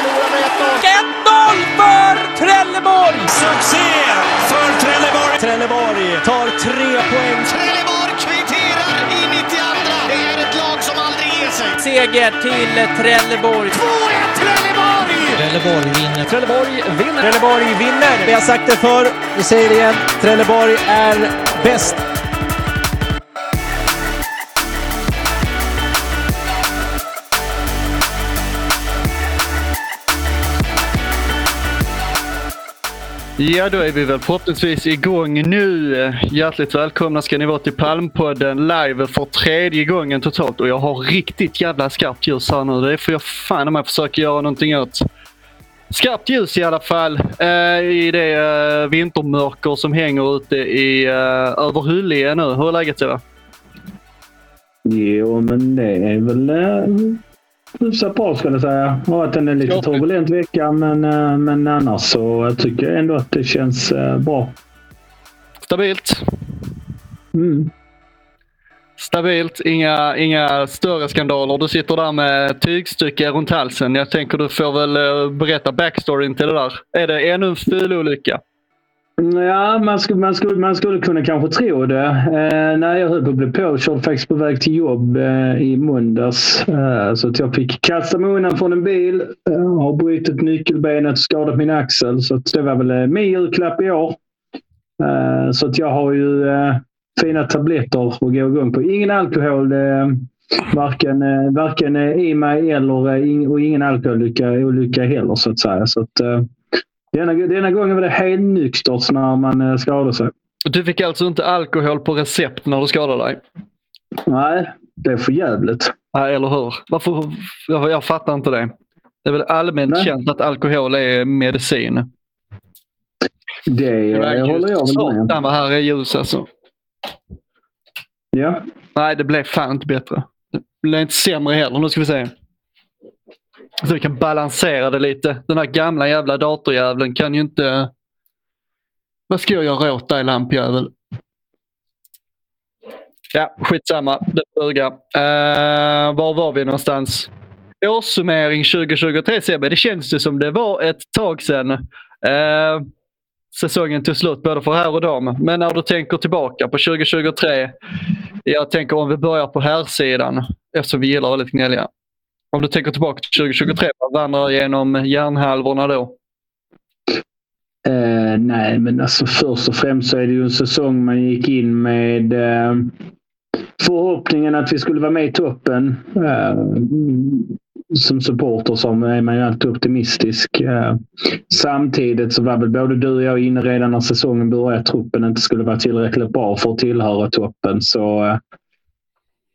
förlorar med 1-0 för Trelleborg! Succé för Trelleborg! Trelleborg tar tre poäng. Trelleborg kvitterar i 92. Det är ett lag som aldrig ger sig. Seger till Trelleborg. 2-1 Trelleborg! Trelleborg vinner. Trelleborg vinner. Trelleborg vinner. Vi har sagt det förr, vi säger det igen. Trelleborg är bäst. Ja, då är vi väl förhoppningsvis igång nu. Hjärtligt välkomna ska ni vara till Palmpodden live för tredje gången totalt. Och jag har riktigt jävla skarpt ljus här nu. Det får jag fan om jag försöker göra någonting åt. Skarpt ljus i alla fall eh, i det eh, vintermörker som hänger ute i, eh, över Hyllie nu. Hur är läget Eva? Jo, men det är väl eh, hyfsat bra skulle jag säga. Det har varit en lite turbulent vecka, men, eh, men annars så jag tycker jag ändå att det känns eh, bra. Stabilt? Mm. Stabilt, inga, inga större skandaler. Du sitter där med tygstycke runt halsen. Jag tänker du får väl eh, berätta backstoryn till det där. Är det ännu en fylolycka? Ja, man skulle, man, skulle, man skulle kunna kanske tro det. Eh, när jag höll på att bli påkörd faktiskt på väg till jobb eh, i måndags. Eh, så att jag fick kasta mig undan från en bil. Eh, har brutit nyckelbenet och skadat min axel. Så att det var väl eh, min julklapp i år. Eh, så att jag har ju eh, fina tabletter att gå igång på. Ingen alkohol. Eh, varken, eh, varken eh, i mig eller eh, och ingen alkohololycka heller så att säga. Så att, denna, denna gången var det helt nyktert när man eh, skadade sig. Du fick alltså inte alkohol på recept när du skadade dig? Nej, det är för jävligt. Nej, eller hur? Varför? Jag, jag fattar inte det. Det är väl allmänt Nej. känt att alkohol är medicin. Det eh, håller jag väl med om. Vad här är ljus alltså. Ja. Nej, det blev fan inte bättre. Det blev inte sämre heller. Nu ska vi se. Så vi kan balansera det lite. Den här gamla jävla datorjäveln kan ju inte... Vad ska jag göra åt dig lampjävel? Ja, skitsamma. Det duger. Uh, eh, var var vi någonstans? Årssummering 2023 Sebbe. Det känns det som det var ett tag sedan. Uh, säsongen tog slut både för här och dam. Men när du tänker tillbaka på 2023. Jag tänker om vi börjar på här sidan eftersom vi gillar att vara lite gnälliga. Om du tänker tillbaka till 2023, vad vandrar genom hjärnhalvorna då? Eh, nej, men alltså först och främst så är det ju en säsong man gick in med eh, förhoppningen att vi skulle vara med i toppen. Eh, som supporter så är man ju alltid optimistisk. Eh, samtidigt så var väl både du och jag inne redan när säsongen började att truppen inte skulle vara tillräckligt bra för att tillhöra toppen. Så eh,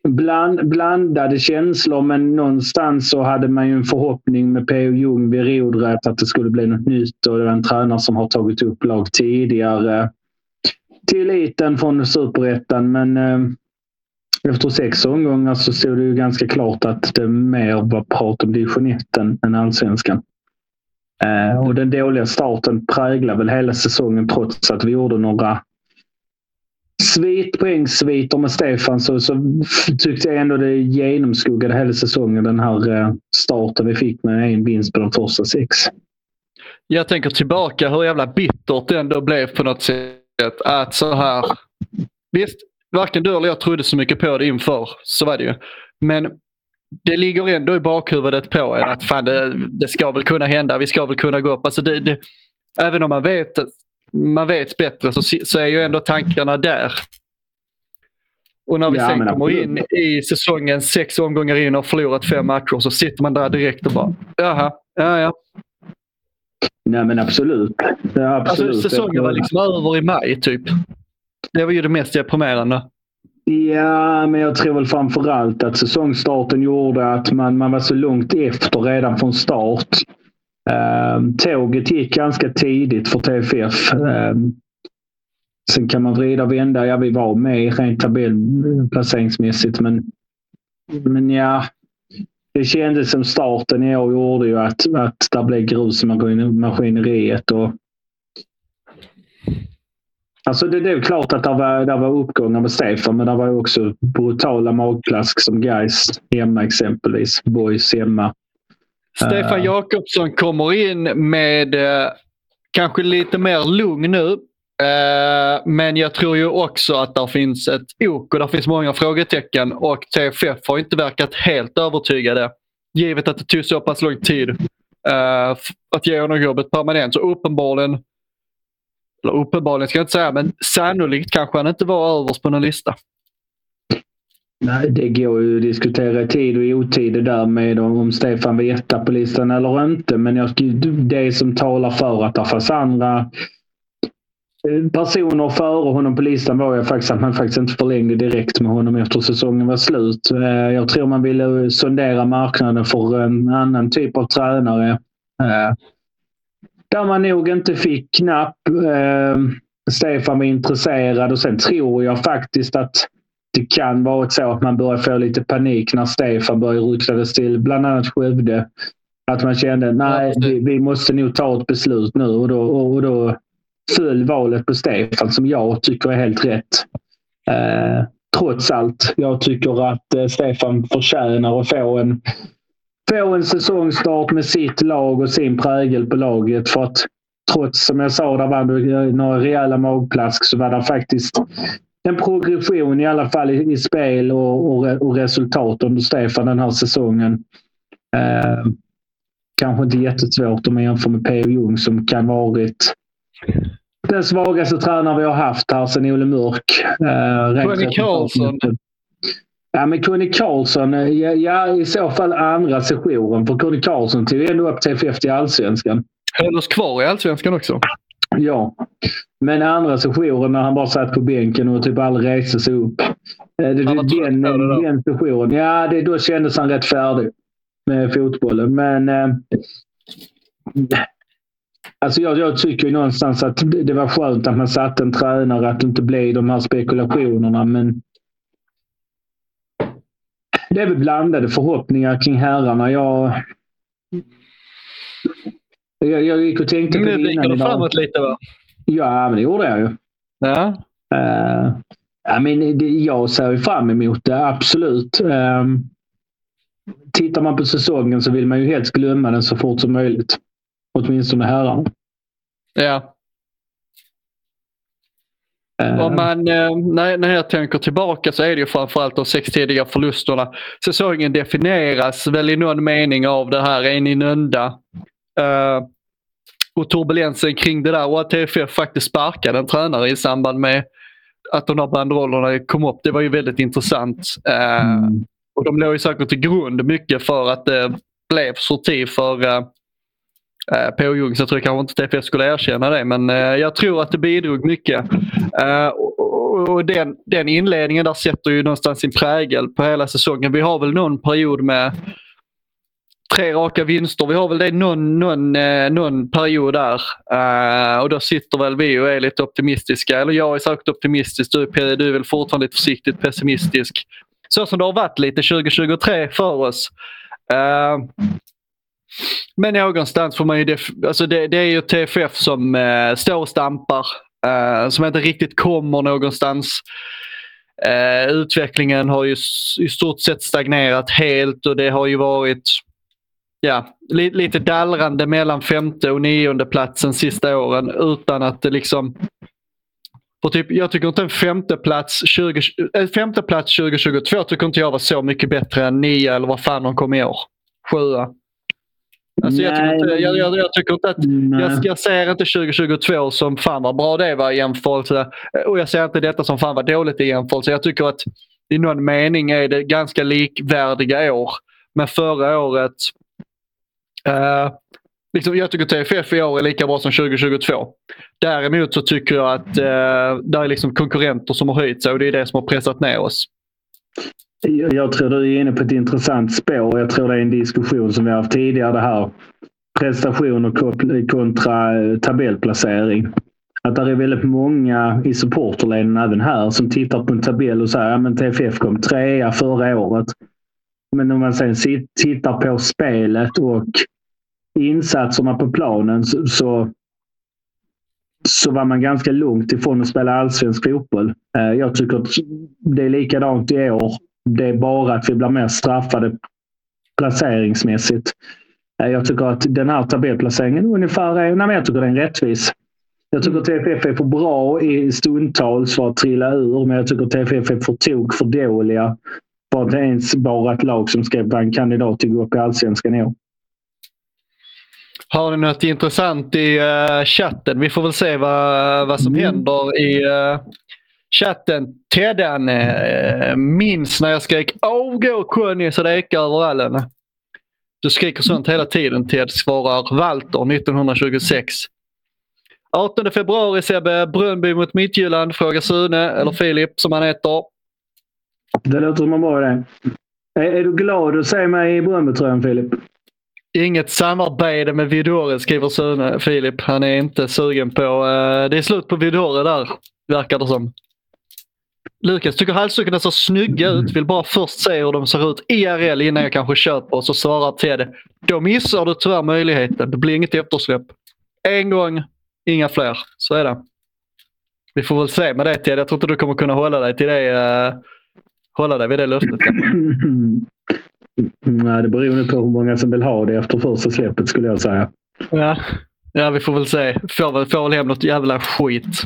bland, blandade känslor men någonstans så hade man ju en förhoppning med P.O. Jung vid rodret att det skulle bli något nytt och det var en tränare som har tagit upp lag tidigare till eliten från superettan men eh, efter sex omgångar så stod det ju ganska klart att det mer var prat om division 1 än- än allsvenskan. Eh, och den dåliga starten präglar väl hela säsongen trots att vi gjorde några svit, poängsviter med Stefan så, så tyckte jag ändå det genomskuggade hela säsongen den här eh, starten vi fick med en vinst på de första sex. Jag tänker tillbaka hur jävla bittert det ändå blev på något sätt. Att så här. Visst, varken du eller jag trodde så mycket på det inför. Så var det ju. Men det ligger ändå i bakhuvudet på en att fan det, det ska väl kunna hända. Vi ska väl kunna gå upp. Alltså det, det, även om man vet, man vet bättre så, så är ju ändå tankarna där. Och när vi Ja, sen kommer in i säsongen sex omgångar in och förlorat fem matcher så sitter man där direkt och bara jaha, ja ja. Nej men absolut. Ja, absolut. Alltså, säsongen var liksom över i maj typ. Det var ju det mest deprimerande. Ja, men jag tror väl framför allt att säsongstarten gjorde att man, man var så långt efter redan från start. Ehm, tåget gick ganska tidigt för TFF. Ehm, sen kan man vrida och vända. Ja, vi var med rent tabellplaceringsmässigt, eh, men, men ja. Det kändes som starten i år gjorde ju att, att det blev grus i maskineriet. Och, Alltså det, det är klart att det var, det var uppgångar med Stefan, men det var också brutala magplask som Gais hemma exempelvis. Boys hemma. Stefan Eh. Jakobsson kommer in med eh, kanske lite mer lugn nu. Eh, men jag tror ju också att där finns ett ok och där finns många frågetecken och TFF har inte verkat helt övertygade. Givet att det tog så pass lång tid att ge honom jobbet permanent. Så uppenbarligen, eller uppenbarligen ska jag inte säga, men sannolikt kanske han inte var överst på någon lista. Nej, det går ju att diskutera i tid och otid det där med om, Stefan var etta på listan eller inte. Men jag, det som talar för att det fanns andra eh, personer före honom på listan var ju faktiskt att man faktiskt inte förlängde direkt med honom efter säsongen var slut. Eh, jag tror man ville sondera marknaden för en annan typ av tränare. Eh, där man nog inte fick knapp. Stefan var intresserad och sen tror jag faktiskt att det kan vara så att man börjar få lite panik när Stefan börjar ryktades till bland annat Skövde. Att man kände nej, vi, vi måste nog ta ett beslut nu och då, och då föll valet på Stefan som jag tycker är helt rätt. Eh, trots allt. Jag tycker att eh, Stefan förtjänar att få en, få en säsongstart med sitt lag och sin prägel på laget. För att trots, som jag sa, där var det några rejäla magplask så var det faktiskt en progression i alla fall i, i spel och, och, och resultat under Stefan den här säsongen. Eh, kanske inte jättesvårt om man jämför med P.O. Jung som kan varit den svagaste tränare vi har haft här sedan Olle Mörk. Eh, Conny Karlsson. Ja, men Conny Karlsson, eh, ja, ja, i så fall andra sessionen. För Conny Karlsson tog ändå upp TFF till allsvenskan. Höll oss kvar i allsvenskan också. Ja, men andra sessionen när han bara satt på bänken och typ aldrig reste sig upp. Eh, Det, den, då. den sessionen, ja, det, då kändes han rätt färdig med fotbollen. Men eh, alltså jag, jag tycker ju någonstans att det det var skönt att man satte en tränare, att det inte blev de här spekulationerna. Men det är väl blandade förhoppningar kring herrarna. Jag, jag, jag gick och tänkte på Nu det blickar innan du idag. framåt lite va? Ja, men det gjorde jag ju. Ja. Uh, ja, men det, jag ser fram emot det, absolut. Um, tittar man på säsongen så vill man ju helst glömma den så fort som möjligt. Åtminstone herrarna. ja. Eh, Om man, eh, när, när jag tänker tillbaka så är det ju framförallt de sex tidiga förlusterna. Säsongen definieras väl i någon mening av det här en i nönda. Eh, och turbulensen kring det där och att TFF faktiskt sparkade en tränare i samband med att de här banderollerna kom upp. Det var ju väldigt intressant. Eh, mm. Och de låg ju säkert till grund mycket för att det blev sorti för uh, uh, P.O. Jung. Så jag tror kanske inte TFF skulle erkänna det. Men eh, jag tror att det bidrog mycket. Eh, och och, och den, den inledningen där sätter ju någonstans sin prägel på hela säsongen. Vi har väl någon period med tre raka vinster. Vi har väl det någon, någon, eh, någon period där. Eh, och då sitter väl vi och är lite optimistiska. Eller jag är säkert optimistisk. Du, är- du är väl fortfarande lite försiktigt pessimistisk. Så som det har varit lite 2023 för oss. Eh, men någonstans får man ju... Def- alltså det, det är ju TFF som eh, står och stampar. eh, som inte riktigt kommer någonstans. Eh, utvecklingen har ju s- i stort sett stagnerat helt och det har ju varit ja, li, lite dallrande mellan femte och nionde platsen sista åren utan att det liksom... För typ, jag tycker inte en femte plats, 20, en femte plats 2022 tycker inte jag var så mycket bättre än nio eller vad fan de kom i år. Sjua. Alltså jag, tycker inte, jag, jag, jag tycker inte att jag, jag ser inte 2022 som fan vad bra det var i jämförelse. Och jag ser inte detta som fan vad dåligt i jämförelse. Jag tycker att i någon mening är det ganska likvärdiga år. Men förra året... Eh, liksom, jag tycker TFF i år är lika bra som 2022. Däremot så tycker jag att eh, det är liksom konkurrenter som har höjt sig och det är det som har pressat ner oss. Jag jag tror du är inne på ett intressant spår. Jag tror det är en diskussion som vi har haft tidigare. Det här prestation och kontra eh, tabellplacering. Att det är väldigt många i supporterleden, även här, som tittar på en tabell och säger att TFF kom trea förra året. Men om man sen tittar på spelet och insatserna på planen så, så, så var man ganska långt ifrån att spela allsvensk fotboll. Eh, jag tycker att det är likadant i år. Det är bara att vi blir mer straffade placeringsmässigt. Eh, jag tycker att den här tabellplaceringen ungefär är, nej jag tycker den är rättvis. Jag tycker TFF är för bra i stundtals för att trilla ur, men jag tycker TFF är för tok för dåliga för att ens vara ett lag som ska vara en kandidat till att gå upp i allsvenskan i år. Har ni något intressant i uh, chatten? Vi får väl se vad, vad som Mm. händer i uh, chatten. Teddan uh, minns när jag skrek avgå Conny så det ekar över vallen. Du skriker sånt hela tiden Ted, svarar Walter 1926. 18 februari Sebbe, Brönnby mot Midtjylland, frågar Sune, eller Filip som han heter. Det låter som en bra idé. Är, är du glad att se mig i Bröndbytröjan Filip? Inget samarbete med Vidore skriver Sune. Filip, han är inte sugen på... Uh, det är slut på Vidore där, verkar det som. Lukas tycker halsdukarna ser snygga ut. Vill bara först se hur de ser ut IRL innan jag kanske köper. Och så svarar Ted. Då missar du tyvärr möjligheten. Det blir inget eftersläpp. En gång, inga fler. Så är det. Vi får väl se med det Ted. Jag tror inte du kommer kunna hålla dig till det. Uh, hålla dig vid det löftet. Nej, det beror nog på hur många som vill ha det efter första släppet skulle jag säga. Ja. ja, vi får väl se. Får väl, får väl hem något jävla skit.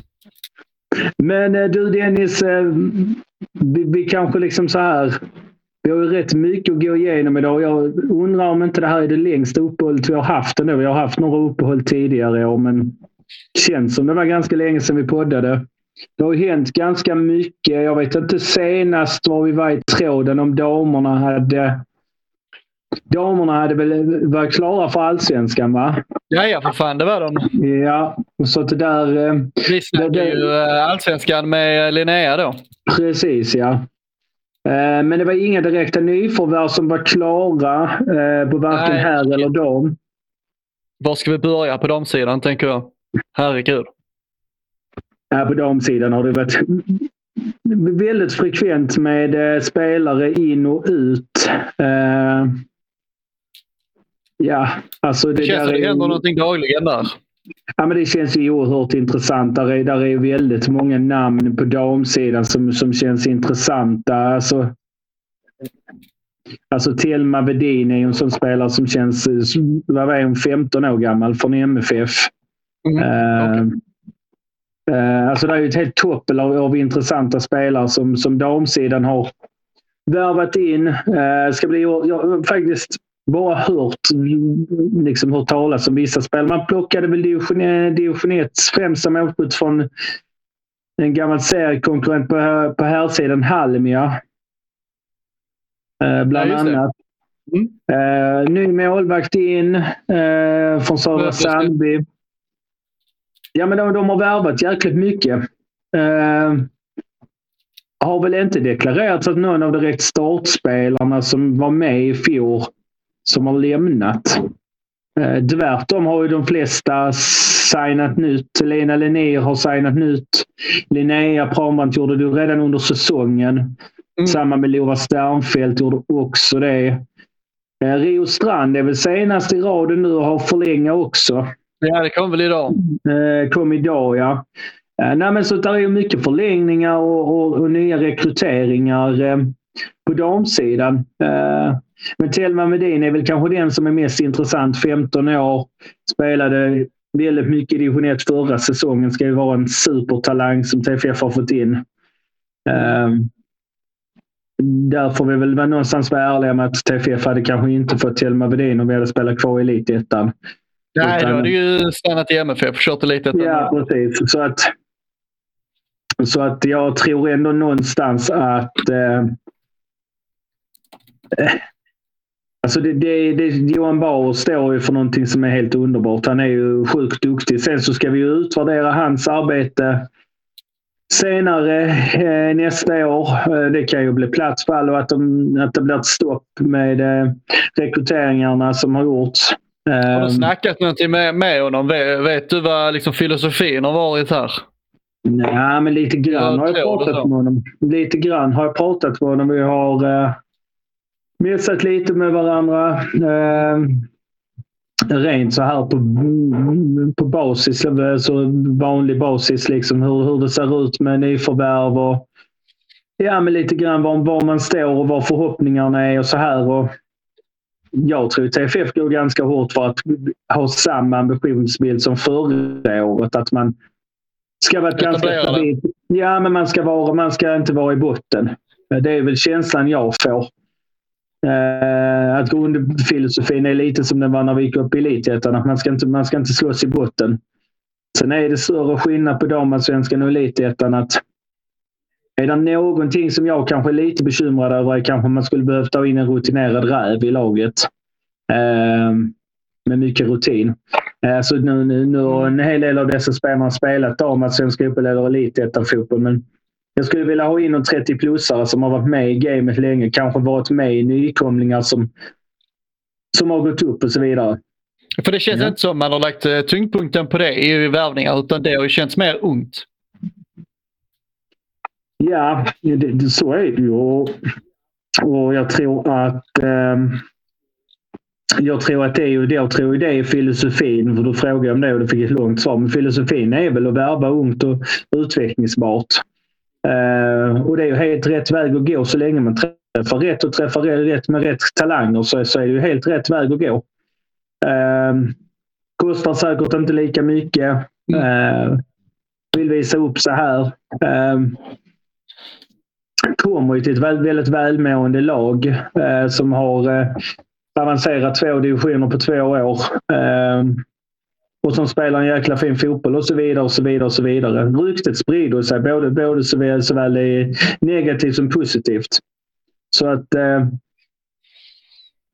Men eh, du Dennis, eh, vi, vi kanske liksom så här. Vi har ju rätt mycket att gå igenom idag. Jag undrar om inte det här är det längsta uppehållet vi har haft ändå. Vi har haft några uppehåll tidigare år, men det känns som det var ganska länge sedan vi poddade. Det har hänt ganska mycket. Jag vet inte senast var vi var i tråden om damerna hade Damerna hade väl varit klara för allsvenskan va? Ja, ja för fan. Det var de. Ja, så att det där... eh, Vi snackar Det- ju eh, allsvenskan med Linnea då. Precis, ja. Eh, Men det var inga direkta nyförvärv som var klara eh, på varken Nej. här eller dam. Var ska vi börja på de sidan tänker jag. Herregud. Här på damsidan har det varit väldigt frekvent med eh, spelare in och ut. Ja, alltså det, känns där det är- händer någonting dagligen där. Ja, men det känns ju oerhört intressant. Där är, där är väldigt många namn på damsidan som, som känns intressanta. Alltså, alltså Telma Vedin är ju en sån spelare som känns, vad är hon, 15 år gammal från MFF. Mm. Eh, eh, alltså det är ju ett helt toppel av, av intressanta spelare som, som damsidan har värvat in. Uh, ska bli, jag faktiskt bara hört, liksom, hört talas om vissa spel. Man plockade väl Division, 1 främsta målskytt från en gammal seriekonkurrent på, på här sidan Halmia. Eh, bland Ja, annat. Mm. Eh, ny målvakt in eh, från Södra? Sandby. Ja, men de, de har värvat jäkligt mycket. Eh, har väl inte deklarerats att någon av direkt startspelarna som var med i fjol som har lämnat. Eh, Tvärtom har ju de flesta signat nytt. Lena Linnér har signat nytt. Linnea Prambrant gjorde det redan under säsongen. Mm. Samma med Lova Sternfelt gjorde också det. Eh, Rio Strand är väl senast i raden nu och har förlänga också. Ja, det kom väl idag. Eh, kom idag, ja. Eh, nej, men så där är ju mycket förlängningar och, och, och nya rekryteringar eh, på damsidan. Eh, men Telma Medin är väl kanske den som är mest intressant. 15 år, spelade väldigt mycket i division 1 förra säsongen. Ska ju vara en supertalang som TFF har fått in. Eh, där får vi väl vara någonstans vara ärliga med att TFF hade kanske inte fått Telma Vedin om vi hade spelat kvar i Elitettan. Nej, då hade ju stannat i MFF och kört lite. Ja, precis. Så att, så att jag tror ändå någonstans att... Eh, alltså det, det, det, Johan Bauer står ju för någonting som är helt underbart. Han är ju sjukt duktig. Sen så ska vi utvärdera hans arbete senare eh, nästa år. Eh, det kan ju bli platsfall och att, de, att det blir ett stopp med eh, rekryteringarna som har gjorts. Har Eh, du snackat någonting med, med honom? Vet, vet du vad liksom, filosofin har varit här? Nej, men lite grann har jag pratat med honom. Lite grann har jag pratat med honom. Vi har eh, messat lite med varandra. Eh, rent så här på, på basis, så vanlig basis. Liksom, hur, hur det ser ut med nyförvärv och ja, men lite grann var, var man står och vad förhoppningarna är och så här. Och, jag tror TFF går ganska hårt för att ha samma ambitionsbild som förra året. Att man ska vara ganska stabilt... Ja, men man ska, vara, man ska inte vara i botten. Det är väl känslan jag får. Eh, att grundfilosofin är lite som den var när vi gick upp i Elitettan. att Man ska, inte, man ska inte slåss i botten. Sen är det större skillnad på damallsvenskan och Elitettan. att Är det någonting som jag kanske är lite bekymrad över är kanske om man skulle behövt ta in en rutinerad räv i laget. Eh, med mycket rutin. Eh, så nu, nu, nu har en hel del av dessa spelare spelat damallsvenska fotboll eller elitettan-fotboll. Men jag skulle vilja ha in en 30-plussare som har varit med i gamet länge. Kanske varit med i nykomlingar som, som har gått upp och så vidare. För det känns Ja. inte som man har lagt eh, tyngdpunkten på det i värvningar utan det har ju känts mer ungt. Ja, det, det, så är det ju. Och, och jag tror att ehm, jag tror att det är ju jag tror det är filosofin. För då frågade om det och då fick ett långt svar. Men filosofin är väl att värva ungt och utvecklingsbart. Eh, och det är ju helt rätt väg att gå så länge man träffar rätt och träffar rätt med rätt talanger så, så är det ju helt rätt väg att gå. Eh, kostar säkert inte lika mycket. Eh, vill visa upp sig här. Eh, kommer ju till ett väl, väldigt välmående lag eh, som har eh, avancerat två divisioner på två år. Eh, och som spelar en jäkla fin fotboll och så vidare. och så vidare och så vidare. Ryktet sprider sig både, både såväl, såväl i negativt som positivt. Så att eh,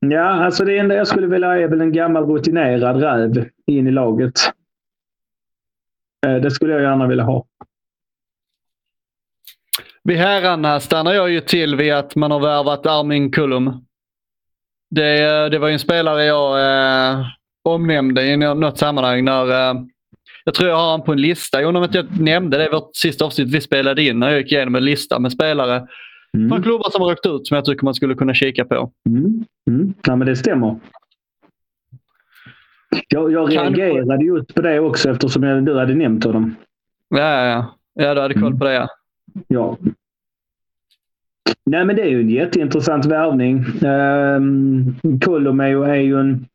Ja, alltså det enda jag skulle vilja är väl en gammal rutinerad räv in i laget. Eh, det skulle jag gärna vilja ha. Vid herrarna stannar jag ju till vid att man har värvat Armin Kullum. Det, eh, det var ju en spelare jag eh, omnämnde i nå- något sammanhang. När, eh, jag tror jag har han på en lista. Jag undrar om jag nämnde det i vårt sista avsnitt vi spelade in när jag gick igenom en lista med spelare Mm. från klubbar som har åkt ut som jag tycker man skulle kunna kika på. Mm. Mm. Ja, men det stämmer. Jag, jag reagerade just på det också eftersom jag, du hade nämnt honom. Ja, ja, ja. ja du hade koll på det. Ja. Ja. Nej, men det är ju en jätteintressant värvning. Um, är ju, är ju en...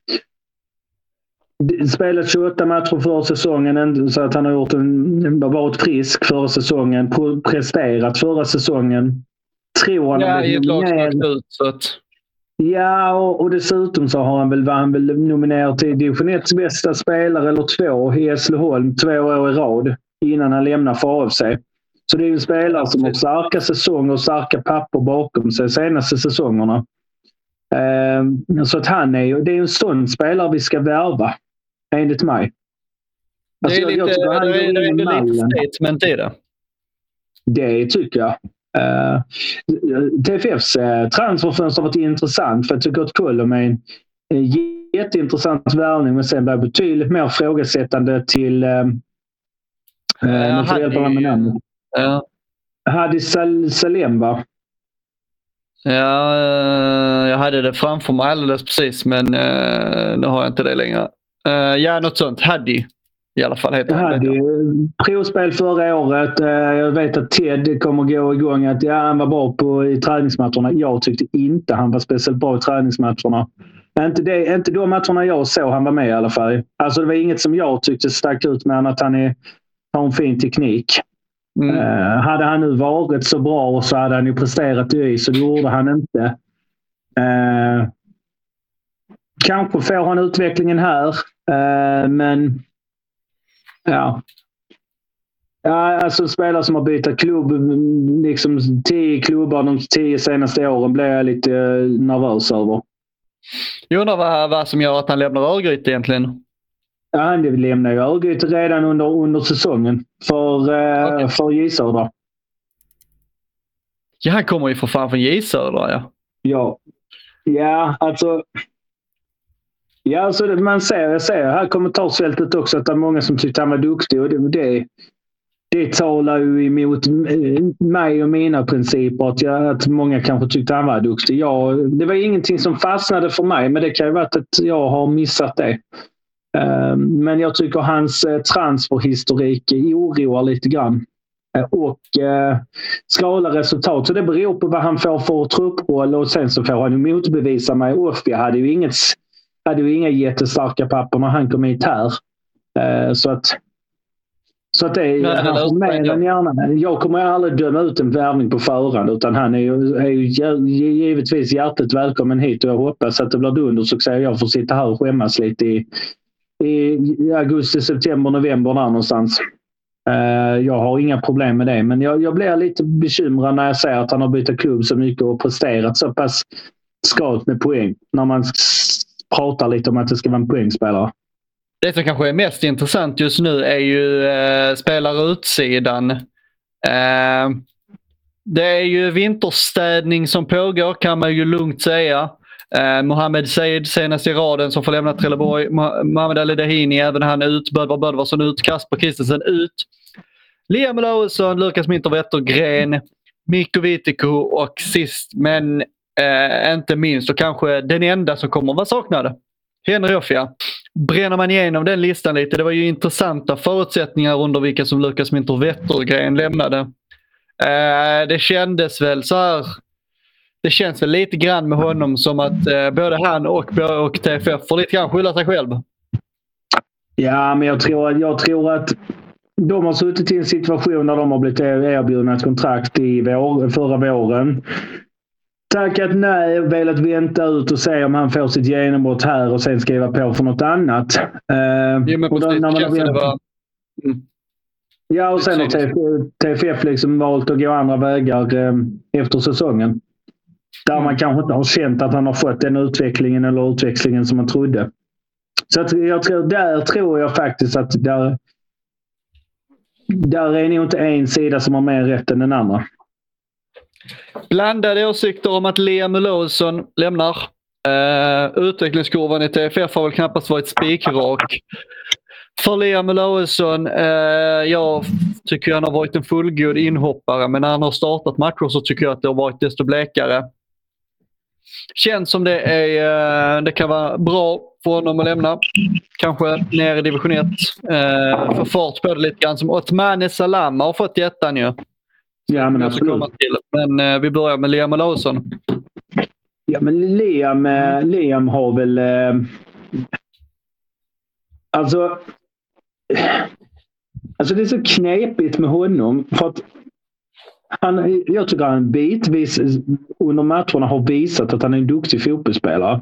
Spelat 28 matcher förra säsongen, så att han har gjort en, varit frisk förra säsongen. Presterat förra säsongen. Tror han Ja, i ett lag ut. Så att, Ja, och, och dessutom så har han väl, var han väl nominerad till division 1 bästa spelare eller två i Hässleholm två år i rad innan han lämnar för AFC. Så det är en spelare som har starka säsonger och starka papper bakom sig senaste säsongerna. Ehm, så att han är ju, det är en sån spelare vi ska värva, enligt mig. det Alltså, är jag- jag lite, det är, det i är lite mallen. statement i det. Det tycker jag. Uh, TFFs uh, transferfönster har varit intressant för jag tycker att Kullum är en, jätteintressant värvning men sen blir jag betydligt mer frågasättande till uh, Ja, uh, Hadi- hjälpa mig med namnet. Ja. Hadi Sal- Salem va? Ja, eh, jag hade det framför mig alldeles precis men eh, nu har jag inte det längre. Eh, ja, något sånt. Haddy i alla fall heter jag. uh, provspel förra året. Uh, jag vet att Ted kommer gå igång att ja, han var bra på, i träningsmatcherna. Jag tyckte inte han var speciellt bra i träningsmatcherna. Inte, det, inte de matcherna jag såg han var med i alla fall. Alltså det var inget som jag tyckte stack ut med att han är, har en fin teknik. Mm. Eh, hade han nu varit så bra så hade han ju presterat i och det gjorde han inte. Uh, kanske får han utvecklingen här, eh, men ja. Ja, alltså spelare som har bytt klubb, liksom tio klubbar de tio senaste åren blir jag lite eh, nervös över. Jag undrar vad, vad som gör att han lämnar Örgryte egentligen. Ja, han lämnade ju Örgryte redan under, under säsongen för, eh, Okej. för J Södra. Ja, han kommer ju för fan från J Södra ja. Ja. Ja, alltså. Ja, alltså man ser, jag ser här kommentarsfältet också att det är många som tyckte han var duktig och det, det, det talar ju emot mig och mina principer att, jag, att många kanske tyckte han var duktig. Jag, det var ingenting som fastnade för mig men det kan ju vara att jag har missat det. Eh, men jag tycker hans eh, transferhistorik oroar lite grann. Eh, och skala resultat. Så det beror på vad han får för trupproll och sen så får han ju motbevisa mig. Offia hade ju, inget, hade ju inga jättestarka papper när han kom hit här. Eh, så att så att det är, Nej, han det får mer än gärna. Jag kommer aldrig döma ut en värvning på förhand utan han är ju, är ju gi- givetvis hjärtligt välkommen hit och jag hoppas att det blir dundersuccé. Jag får sitta här och skämmas lite i, i augusti, september, november där någonstans. Eh, jag har inga problem med det men jag, jag blir lite bekymrad när jag ser att han har bytt klubb så mycket och presterat så pass skralt med poäng. När man pratar lite om att det ska vara en poängspelare. Det som kanske är mest intressant just nu är ju eh, spelarutsidan. Eh, det är ju vinterstädning som pågår kan man ju lugnt säga. Eh, Mohamed Said senast i raden som får lämna Trelleborg. Mohamed Ali Dahini även han ut. Bödvar Bödvarsson ut. Kasper Kristensen ut. Liam Olausson, Lukas Minter Wettergren, Mikko Vitiko och sist men eh, inte minst och kanske den enda som kommer vara saknad. Henry Offia. Bränner man igenom den listan lite, det var ju intressanta förutsättningar under vilka som Lukas Minter Wettergren lämnade. Eh, det kändes väl så här. Det känns väl lite grann med honom som att eh, både han och, och TFF får lite grann skylla sig själv. Ja, men jag tror, jag tror att de har suttit i en situation där de har blivit erbjudna ett kontrakt i vår, förra våren. Tackat nej, velat vänta ut och se om han får sitt genombrott här och sen skriva på för något annat. Eh, Jo, men och precis, det var... Mm. Ja, och sen har TFF liksom valt att gå andra vägar eh, efter säsongen. Där Mm. man kanske inte har känt att han har fått den utvecklingen eller utväxlingen som man trodde. Så att jag tror, där tror jag faktiskt att där, där är nog inte en sida som har mer rätt än den andra. Blandade åsikter om att Liam Olsson lämnar. Uh, utvecklingskurvan i TFF har väl knappast varit spikrak. För Liam Olsson, uh, eh, jag tycker han har varit en fullgod inhoppare men när han har startat matcher så tycker jag att det har varit desto blekare. Känns som det, är, uh, det kan vara bra för honom att lämna. Kanske ner i division 1. Uh, få fart på det lite grann som Otmane Salama har fått i ettan ju. Ja, men absolut. till. Men eh, vi börjar med Liam Olausson. Ja, men Liam, eh, Liam har väl... Eh, alltså... Alltså det är så knepigt med honom. För att han, jag tycker han bitvis under matcherna har visat att han är en duktig fotbollsspelare.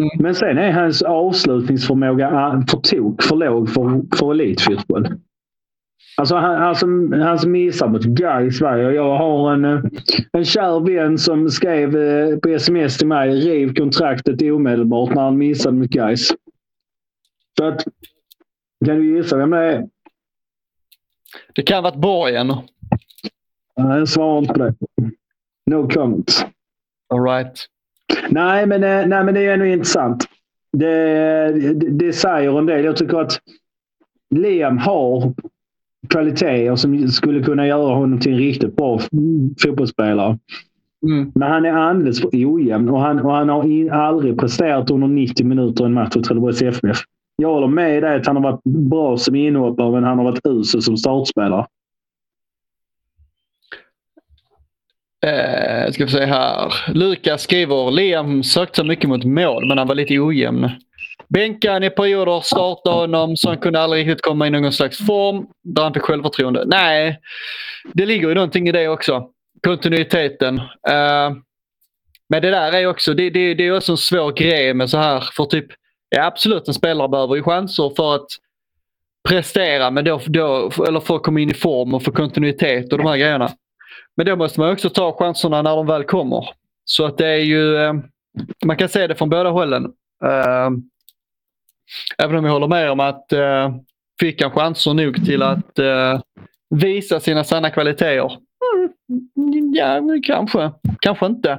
Mm. Men sen är hans avslutningsförmåga ah, för tok för låg för, för elitfotboll. Alltså han, alltså, hans missar mot Gais var jag. Jag har en, eh, en kär vän som skrev eh, på sms till mig riv kontraktet omedelbart när han missade mot Gais. Så att, kan du gissa vem det är? Det kan ha varit Borgen. Nej, Jag svarar inte på det. No comments. All right. Nej, men, eh, nej, men det är ändå intressant. Det, det, det säger en del. Jag tycker att Liam har kvaliteter som skulle kunna göra honom till en riktigt bra fotbollsspelare. Mm. Men han är alldeles för ojämn och han, och han har in, aldrig presterat under 90 minuter i en match för Trelleborgs FF. Jag håller med dig att han har varit bra som inhoppare men han har varit usel som startspelare. Eh, ska vi se här. Lukas skriver Liam sökte så mycket mot mål men han var lite ojämn. Bänka honom i perioder, starta honom så han kunde aldrig riktigt komma i någon slags form där han fick självförtroende. Nej, det ligger ju någonting i det också. Kontinuiteten. Uh, men det där är också, det, det, det är också en svår grej med så här. För typ, ja absolut en spelare behöver ju chanser för att prestera men då, då, eller för att komma in i form och få kontinuitet och de här grejerna. Men då måste man också ta chanserna när de väl kommer. Så att det är ju, eh, man kan se det från båda hållen. Eh, Även om jag håller med om att eh, fick han chanser nog till att eh, visa sina sanna kvaliteter? Mm, ja, kanske. Kanske inte.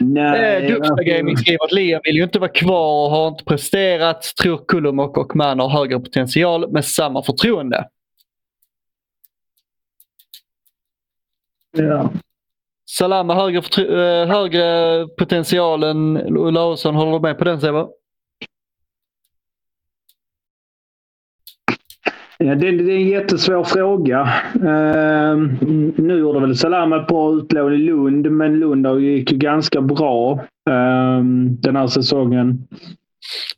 Nej, Eh, Dupsta Gaming skriver att Liam vill ju inte vara kvar och har inte presterat. Tror Kulumok och Man har högre potential med samma förtroende. ja. Salama högre, förtro- eh, högre potential än Olausson. Håller du med på den Sebbe? Ja, det, det är en jättesvår fråga. Uh, nu gjorde väl Salam ett bra utlån i Lund, men Lund gick ju ganska bra uh, den här säsongen.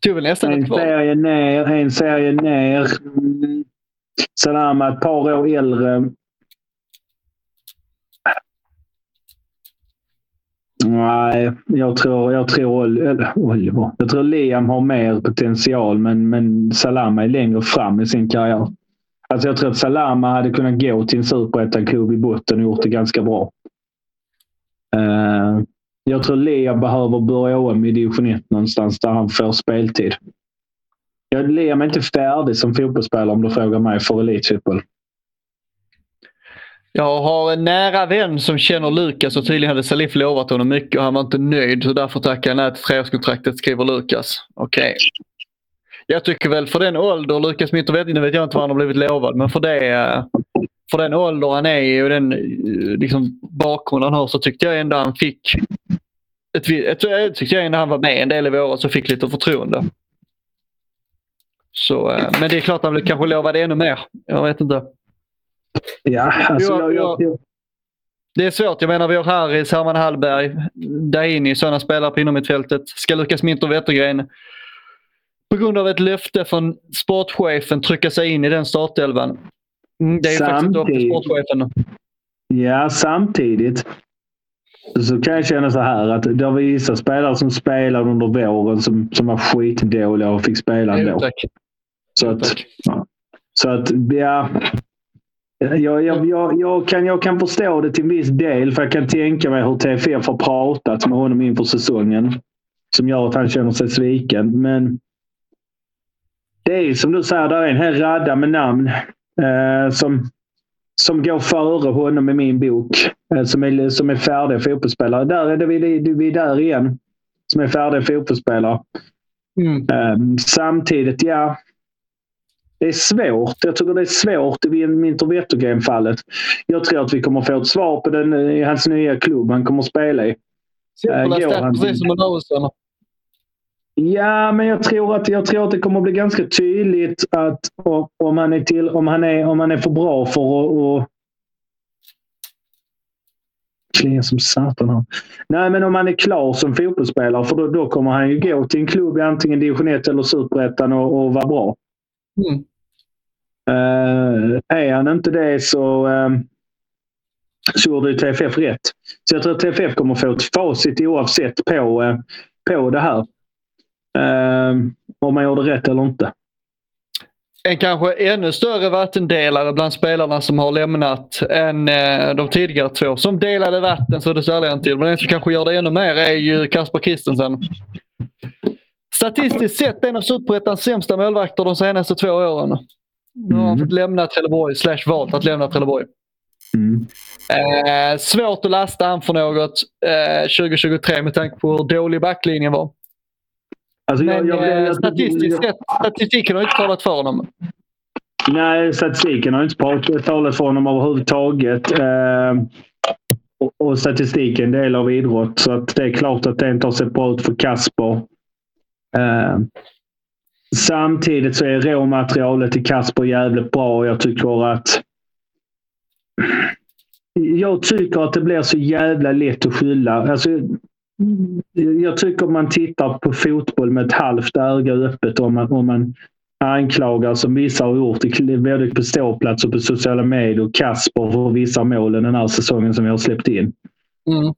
Tog väl nästan En serie ner, en serie ner. Salama ett par år äldre. Nej, jag tror, jag tror, Oliver. Jag tror Liam har mer potential, men, men Salama är längre fram i sin karriär. Alltså jag tror att Salama hade kunnat gå till en superettan-klubb i botten och gjort det ganska bra. Uh, jag tror Liam behöver börja om i division 1 någonstans där han får speltid. Jag Liam är inte färdig som fotbollsspelare om du frågar mig för elitfotboll. Jag har en nära vän som känner Lukas och tydligen hade Salif lovat honom mycket och han var inte nöjd. Så därför tackar han nej till treårskontraktet, skriver Lukas. Okej. Jag tycker väl för den ålder Lukas Mitrovic, nu vet jag inte vad han har blivit lovad, men för, det, för den ålder han är i och den eh, liksom, bakgrund han har så tyckte jag ändå han fick ett, ett, ett, tyckte jag ändå han var med en del i våras och fick lite förtroende. Så, eh, men det är klart han blev kanske lovade ännu mer. Jag vet inte. Ja, alltså jag, jag, jag, Det är svårt. Jag menar vi har Harry, Herman Hallberg, Daini, sådana spelare på innermittfältet. Ska Lukas Minter Wettergren på grund av ett löfte från sportchefen trycka sig in i den startelvan? Mm, det är ju faktiskt upp till Samtidigt- sportchefen. ja, samtidigt så kan jag känna så här att det var vissa spelare som spelade under våren som, som var skitdåliga och fick spela Jo, ändå. tack. Så att, tack. Så att, ja. Jag, jag, jag, jag, kan, jag kan förstå det till viss del, för jag kan tänka mig hur TFF har pratat med honom inför säsongen. Som gör att han känner sig sviken. Men det är som du säger, där är en hel radda med namn eh, som, som går före honom i min bok. Eh, som, är, som är färdiga fotbollsspelare. Där är det, vi, vi är där igen. Som är färdiga fotbollsspelare. Mm. Ehm, samtidigt, ja. Det är svårt. Jag tycker det är svårt i Minter Wettergren-fallet. Jag tror att vi kommer få ett svar på den i hans nya klubb han kommer att spela i. Simpla Äh, stats, han- precis som en Öresund. Ja, men jag tror att, jag tror att det kommer att bli ganska tydligt att om han är, till, om han är, om han är för bra för att... att Kliar som satan här. Nej, men om han är klar som fotbollsspelare för då, då kommer han ju gå till en klubb i antingen division 1 eller superettan och, och vara bra. Mm. Eh, är han inte det så, uh, så gjorde ju TFF rätt. Så jag tror att TFF kommer få ett facit oavsett på, eh, på det här. Eh, om man gjorde rätt eller inte. En kanske ännu större vattendelare bland spelarna som har lämnat än eh, de tidigare två. Som delade vatten så det säljer en till. Men den som kanske gör det ännu mer är ju Kasper Christensen. Statistiskt sett en av Superettans sämsta målvakter de senaste två åren. Nu har han Mm. fått lämna Trelleborg, slash valt att lämna Trelleborg. Mm. Eh, svårt att lasta han för något eh, 2023 med tanke på hur dålig backlinjen var. Alltså, Men jag, jag, eh, statistiskt sett, statistiken har inte talat för honom. Nej, statistiken har inte talat för honom överhuvudtaget. Eh, och, och statistiken är en del av idrott. Så att det är klart att det inte har sett bra ut för Kasper. Eh, samtidigt så är råmaterialet i Kasper jävligt bra. Jag tycker att jag tycker att det blir så jävla lätt att skylla. Alltså, jag tycker man tittar på fotboll med ett halvt öga öppet om man, om man anklagar som vissa har gjort både på ståplats och på sociala medier Kasper för vissa av målen den här säsongen som vi har släppt in. Mm.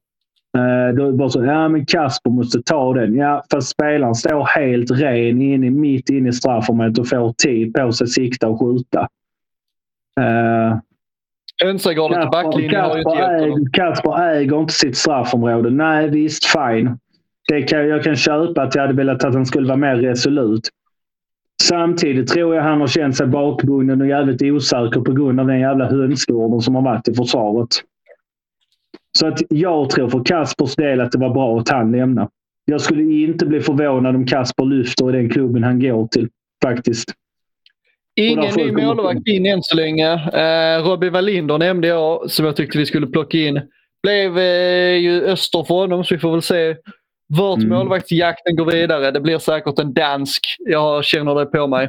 Eh, Då är det bara så, ja men Kasper måste ta den. Ja, fast spelaren står helt ren inne, mitt inne i straffområdet och får tid på sig att sikta och skjuta. Uh, Önsagården till backlinjen har ju inte äger, Kasper äger inte sitt straffområde. Nej, visst, fine. Det kan, jag kan köpa att jag hade velat att han skulle vara mer resolut. Samtidigt tror jag han har känt sig bakbunden och jävligt osäker på grund av den jävla hönsgården som har varit i försvaret. Så att jag tror för Kaspers del att det var bra att han lämnade. Jag skulle inte bli förvånad om Kasper lyfter i den klubben han går till. Faktiskt. Ingen ny målvakt in än så länge. Eh, Robbie Wallinder nämnde jag, som jag tyckte vi skulle plocka in. Blev eh, ju öster för honom, så vi får väl se vart Mm. målvaktsjakten går vidare. Det blir säkert en dansk. Jag känner det på mig.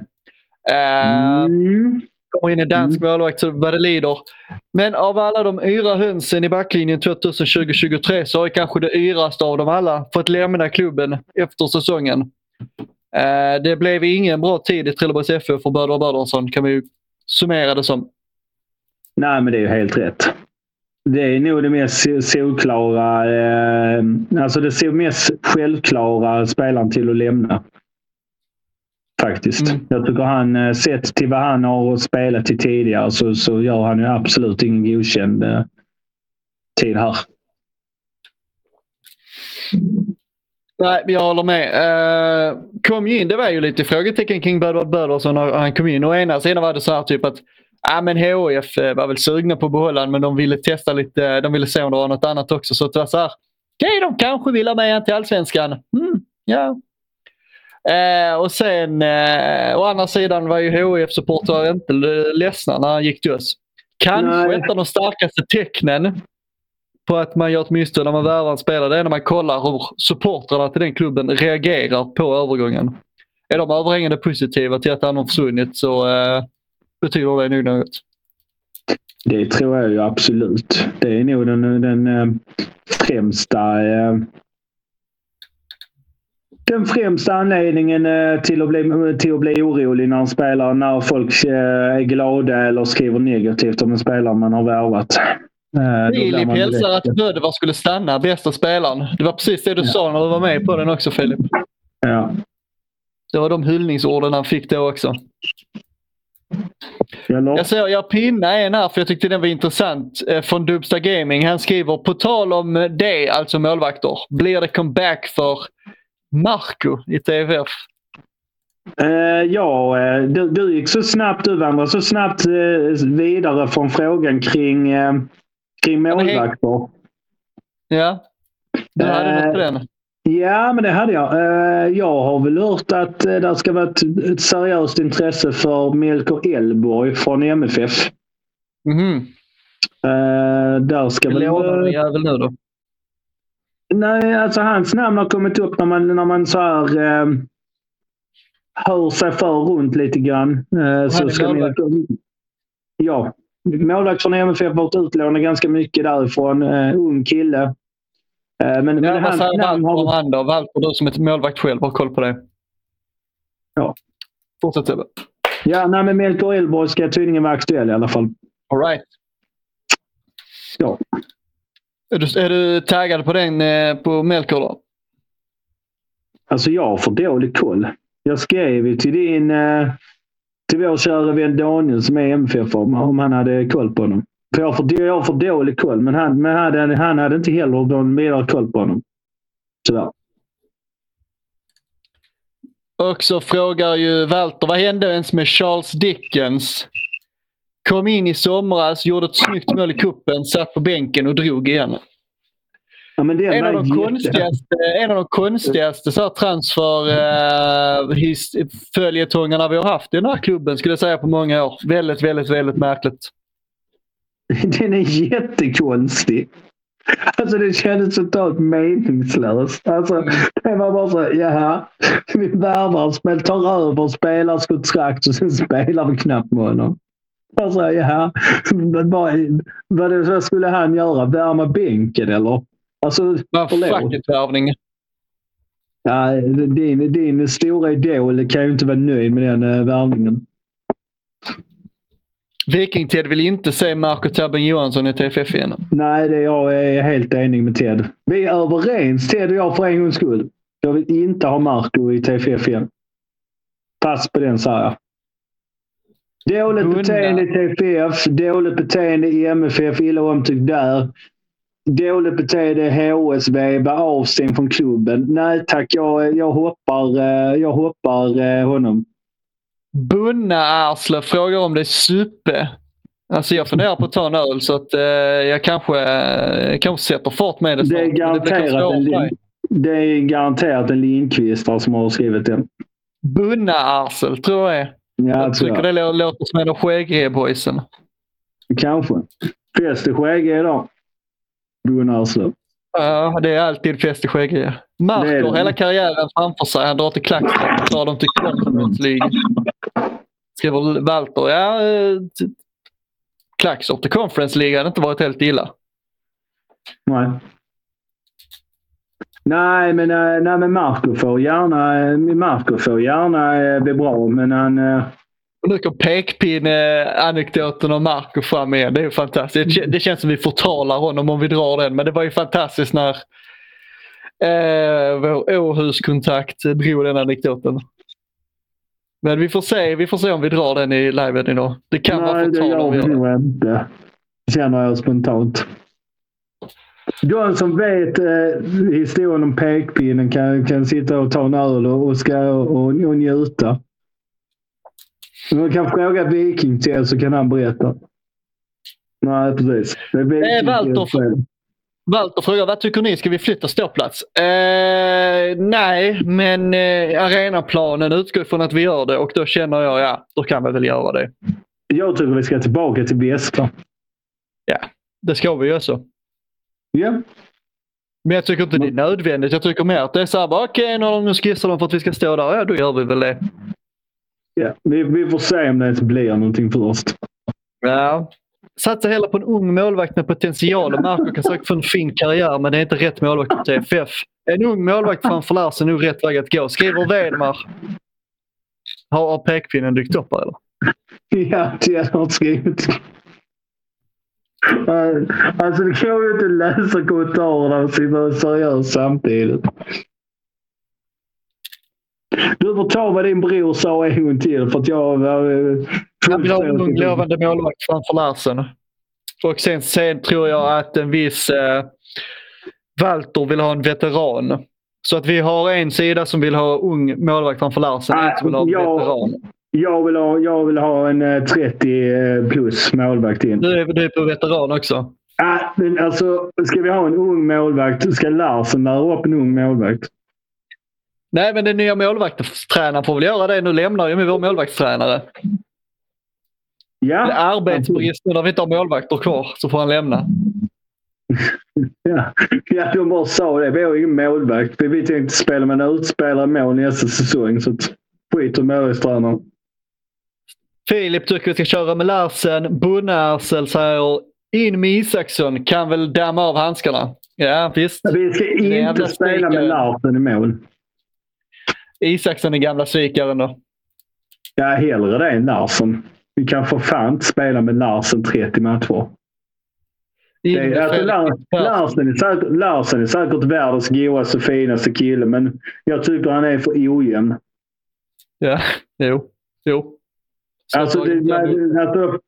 Eh, Mm. Kommer in en dansk målvakt så vad det lider. Men av alla de yra hönsen i backlinjen 2020-2023 så har kanske det yraste av dem alla fått lämna klubben efter säsongen. Eh, det blev ingen bra tid i Trelleborgs FF för Böder Bödersson kan vi ju summera det som. Nej, men det är ju helt rätt. Det är nog det mest so- solklara, eh, alltså det mest självklara spelaren till att lämna. Faktiskt. Mm. Jag tycker han, eh, sett till vad han har spelat till tidigare, så, så gör han ju absolut ingen godkänd eh, tid här. Nej, jag håller med. Uh, kom in, det var ju lite frågetecken kring Böder Bödersson när han kom in. Å ena sidan var det så här typ att ja, men HIF eh, var väl sugna på att behålla men de ville testa lite. De ville se om det var något annat också. Så det var så här. Okej, de kanske vill ha med han till allsvenskan. Mm, ja. Eh, och sen eh, å andra sidan var ju HIF-supportrar inte ledsna när han gick till oss. Kanske Nej. av de starkaste tecknen på att man gör ett misstag när man värvar en spelare. Det är när man kollar hur supportrarna till den klubben reagerar på övergången. Är de överhängande positiva till att han har försvunnit så eh, betyder det nog något. Det tror jag ju absolut. Det är nog den, den eh, främsta eh, den främsta anledningen eh, till att, bli, till att bli orolig när en spelare, när folk eh, är glada eller skriver negativt om en spelare man har värvat. Eh, Filip hälsar att Bödevar skulle stanna, bästa spelaren. Det var precis det du sa när du var med på den också Filip. Ja. Det var de hyllningsorden han fick då också. Jag ser, jag pinnar en här för jag tyckte den var intressant. Eh, från Dubsta Gaming. Han skriver på tal om det, alltså målvakter. Blir det comeback för Marco i TFF? Eh, ja, eh, du, du gick så snabbt, du vandrade så snabbt eh, vidare från frågan kring, eh, kring målvakter. Ja. Du hade Eh, något på den? Ja, men det hade jag. Jag har väl hört att det ska vara ett, ett seriöst intresse för Melker Elborg från MFF. Eh, Där ska väl... Lånar jävel nu då? Nej, alltså hans namn har kommit upp när man, när man så här, eh, hör sig för runt lite grann. Eh, så ska. Melker, ja, målvakt från MFF varit utlånad ganska mycket därifrån. Eh, ung kille. Eh, men men Ja, vad hans säger Walter om han då? Walter, du som är målvakt själv har koll på det. Ja. Fortsätt Sebbe. Ja, nej, men Melker Elborg ska tydligen vara aktuell i alla fall. All right. Ja. Är du, är du taggad på den eh, på Melker då? Alltså jag har för dålig koll. Jag skrev ju till din... eh, Till vår kära vän Daniel som är MFF om, om han hade koll på honom. För jag har för, jag har för dålig koll, men han, men hade, han hade inte heller någon vidare koll på honom. Tyvärr. Och så frågar ju Walter, vad hände ens med Charles Dickens? Kom in i somras, gjorde ett snyggt mål i kuppen, satt på bänken och drog igen. Ja, En av de konstigaste, en av de konstigaste så här, transfer eh, vi har haft i den här klubben skulle jag säga på många år. Väldigt, väldigt, väldigt märkligt. Den är jättekonstig. Alltså det kändes totalt meningslöst. Alltså, det var bara så, jaha, vi värvar, tar över spelarkontrakt och sen spelar vi knappt med honom. Alltså, jaha, vad, vad, vad skulle han göra? Värma bänken eller? Alltså, Vad förlåt. fucking-värvning. Ja, din, din stora idol kan ju inte vara nöjd med den uh, värvningen. Viking-Ted vill inte se Marco Tabben Johansson i TFF igen. Nej, det jag är helt enig med Ted. Vi är överens, Ted och jag, för en gångs skull. Jag vill inte ha Marco i TFF igen. Pass på den, sa jag. Dåligt Gunnar. beteende i TFF, dåligt beteende i MFF, illa omtyckt där. Dåligt beteende i HSV, var avstängd från klubben. Nej tack, jag, jag hoppar, eh, jag hoppar eh, honom. Bunna Arsle frågar om det är suppe. Alltså jag funderar på att ta en öl så att eh, jag kanske, eh, kanske sätter fart med det Det är garanterat svårare en, det är garanterat en Lindqvist som har skrivit den. Bunna Arsel tror jag det är. Ja, Jag tycker det lå- låter som en av Skägge-boysen. Kanske. Fest i Skägge idag. Gunnar Aslöv. Ja, det är alltid fest i Marco, det. hela karriären framför sig. Han drar till Klackstad och tar dem till Conference. Skriver Walter. Ja, eh, Klaxop till Conference League hade inte varit helt illa. Nej. Nej, men, eh, nej, men Marco får gärna, eh, Marco får gärna eh, bli bra, men han... nu kom pekpinne-anekdoten om Marco fram igen. Det är ju fantastiskt. Det, kä- det känns som vi förtalar honom om vi drar den, men det var ju fantastiskt när eh, vår Åhuskontakt drog den anekdoten. Men vi får se, vi får se om vi drar den i liven idag. Det kan vara Nej, det förtal gör om vi vi gör det. nog inte. Känner jag spontant. De som vet eh, historien om pekpinnen kan, kan sitta och ta en öl och, och, ska, och, och njuta. Man kan fråga Viking till så kan han berätta. Nej, precis. Det är Eh, Walter. Walter frågar vad tycker ni? Ska vi flytta ståplats? Eh, nej, men eh, arenaplanen utgår från att vi gör det och då känner jag ja, då kan vi väl göra det. Jag tycker vi ska tillbaka till Västra. Det ska vi ju också. Ja. Men jag tycker inte det är nödvändigt. Jag tycker mer att det är så här, okej, okay, nu skissar de för att vi ska stå där. Ja, då gör vi väl det. ja. Vi, vi får se om det ens blir någonting först. Ja. Satsa hellre på en ung målvakt med potential och Marco kan säkert få en fin karriär men det är inte rätt målvakt för TFF. En ung målvakt framför Larsen är nog rätt väg att gå. Skriver Wedmar. Har, har pekpinnen dykt upp här eller? Ja, det har skrivit. Alltså det går ju inte läsa kommentarerna och sitta seriöst samtidigt. Du får ta vad din bror sa en gång till för att jag eh, Han vill ha en ung lovande målvakt framför Larsen. Och sen, sen tror jag att en viss eh, Walter vill ha en veteran. Så att vi har en sida som vill ha ung målvakt framför Larsen. Nej, en som vill ha en jag- veteran. Jag vill ha, jag vill ha en eh, 30 plus målvakt in. Du är, du är på veteran också. Ah, men alltså, ska vi ha en ung målvakt ska Larsen lära upp en ung målvakt. Nej, men den nya målvaktstränaren får väl göra det. Nu lämnar ju med vår målvaktstränare. Det Ja, är arbetsbrist nu när vi inte har målvakter kvar. Så får han lämna. ja. ja, de bara sa det. Vi har ingen målvakt. Vi- tänkte spela med en utspelare mål nästa säsong. Så skit i målvaktstränaren. Filip tycker vi ska köra med Larsen. Bunne-Arsel säger in med Isaksson. Kan väl damma av handskarna. Ja, visst. Vi ska inte spela med. Larsen i mål. Isaksson är gamla svikaren då. Ja, hellre det än Larsson. Vi kan för fan inte spela med Larsen 30 matcher. Är, alltså. Larsen, är säkert, Larsen är säkert världens godaste finaste kille, men jag tycker han är för ojämn. Ja, jo. jo. Så Alltså, det, man, alltså,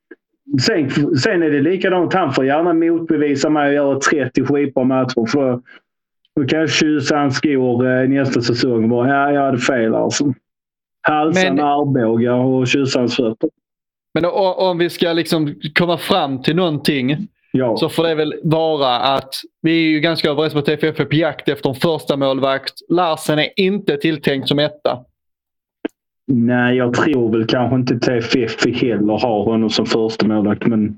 sen, sen är det likadant. Han får gärna motbevisa mig och göra 30 skitbra matcher. För då kan jag tjusa hans skor eh, nästa säsong. Bara, ja, jag hade fel alltså. Halsa Men- armbågar och tjusa hans fötter. Men o- om vi ska liksom komma fram till någonting Ja. så får det väl vara att vi är ju ganska överens om att TFF är på jakt efter en första målvakt. Larsen är inte tilltänkt som etta. Nej, jag tror väl kanske inte TFF heller har honom som första målvakt, men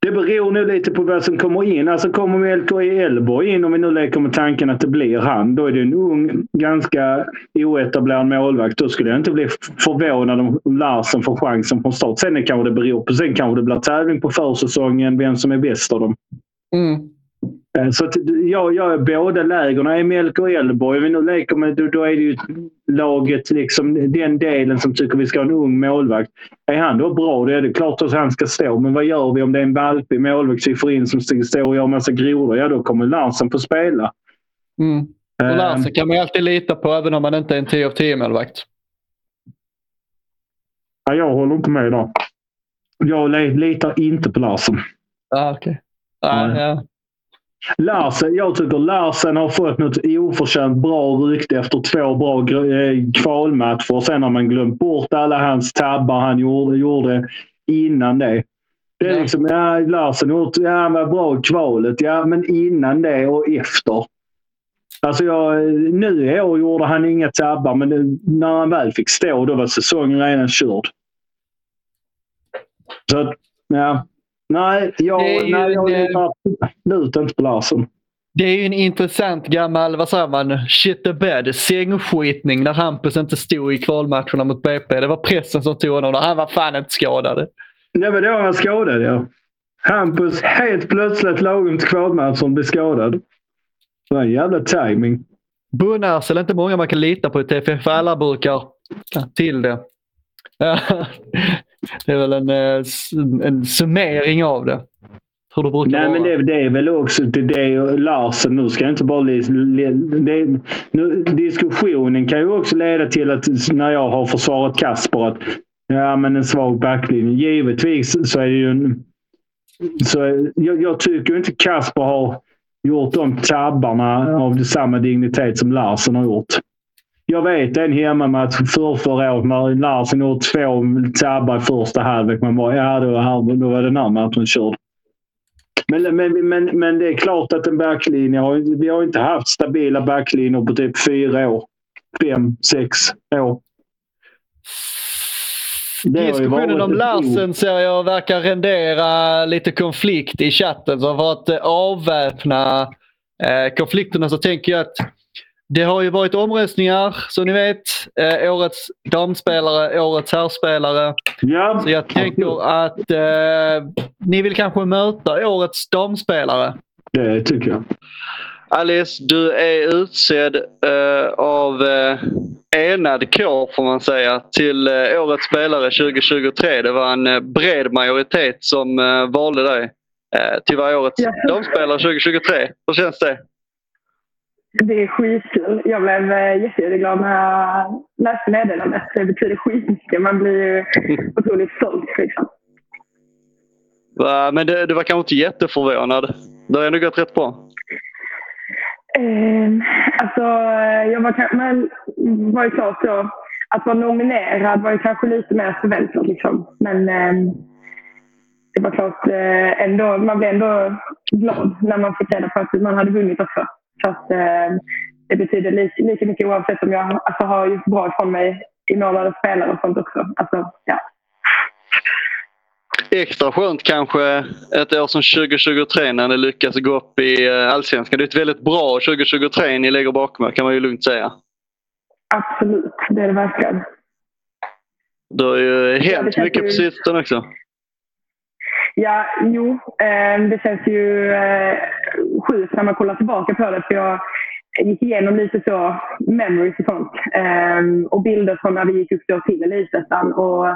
det beror nog lite på vad som kommer in. Alltså kommer Melker e. Elborg in, om vi nu leker med tanken att det blir han, då är det en ung, ganska oetablerad målvakt. Då skulle jag inte bli förvånad om om Larsen får chansen från start. Sen kanske det beror på. Sen kanske det blir tävling på försäsongen, vem som är bäst av dem. Mm. Eh, Så att jag, jag är båda lägren. Är Melker Elborg, om vi nu leker med, då, då är det ju laget, liksom, den delen som tycker vi ska ha en ung målvakt. Är han då bra, då är det klart att han ska stå. Men vad gör vi om det är en valpig målvakt vi får in som ska stå och göra massa grodor? Ja, då kommer Larsen få spela. Mm. Och Eh, Larsen kan man ju alltid lita på även om man inte är en 10 av 10 målvakt. ja, jag håller inte med där. Jag litar inte på Larsen. Ah, okay. ah, ja. Larsen, jag tycker Larsen har fått något oförtjänt bra rykte efter två bra eh, kvalmatcher. Sen har man glömt bort alla hans tabbar han gjorde, gjorde innan det. Det är liksom, ja, Larsen ja, han var bra i kvalet. Ja, men innan det och efter. Alltså jag, nu i år gjorde han inga tabbar, men det, när han väl fick stå då var säsongen redan körd. Så ja. Nej, jag, Det nej, jag en, litar absolut inte på Larsen. Det är ju en intressant gammal, vad säger man, shit the bed, sängskitning när Hampus inte stod i kvalmatcherna mot BP. Det var pressen som tog honom och han var fan inte skadad. Nej, men då var han skadad, ja. Hampus helt plötsligt lagom till kvalmatchen blev skadad. Det var en jävla timing. Bunnarsel är inte många man kan lita på i TFF. Alla brukar till det. det är väl en, eh, en summering av det. Hur det brukar Nej, vara. men det, det är väl också det, det Larsen. Nu ska jag inte bara... Det, nu, diskussionen kan ju också leda till att när jag har försvarat Kasper att ja, men en svag backlinje. Givetvis så är det ju en... Så jag, jag tycker inte Kasper har gjort de tabbarna av samma dignitet som Larsen har gjort. Jag vet en hemmamatch för förra året när Larsen gjorde två tabbar i första halvlek. Man bara, ja då, här- då var den här matchen körd. Men, men, men, men det är klart att en backlinje har, vi har inte haft stabila backlinjer på typ fyra år. Fem, sex år. Diskussionen om Larsen ser jag verkar rendera lite konflikt i chatten. Så för att eh, avväpna eh, konflikterna så tänker jag att det har ju varit omröstningar som ni vet. Eh, årets damspelare, årets herrspelare. Ja, Så jag tänker att eh, ni vill kanske möta årets damspelare. det tycker jag. Alice, du är utsedd eh, av eh, enad kår får man säga till eh, årets spelare 2023. Det var en eh, bred majoritet som eh, valde dig eh, till varje årets Ja. damspelare 2023. Hur känns det? Det är skitkul. Jag blev eh, jätte- jätteglad när jag läste meddelandet. Det betyder skitmycket. Man blir ju otroligt stolt. Liksom. Men du, du var kanske inte jätteförvånad? Det har ändå gått rätt bra. Eh, alltså, jag var, man var ju klart så. Att vara nominerad var ju kanske lite mer förväntat. Liksom. Men eh, det var klart eh, ändå. Man blev ändå glad när man fick reda på att man hade vunnit också. Så att, eh, det betyder lika, lika mycket oavsett om jag alltså, har gjort bra ifrån mig i månader spelare och sånt också. Alltså, ja. Extra skönt kanske ett år som 2023 när ni lyckas gå upp i eh, Allsvenskan. Det är ett väldigt bra 2023 ni lägger bakom er kan man ju lugnt säga. Absolut, det är det verkligen. Det har ju hänt mycket ju- på sistone också. Ja, jo. Eh, det känns ju eh, sjukt när man kollar tillbaka på det. För jag gick igenom lite så memories och sånt. Ehm, och bilder från när vi gick upp då till Elitettan och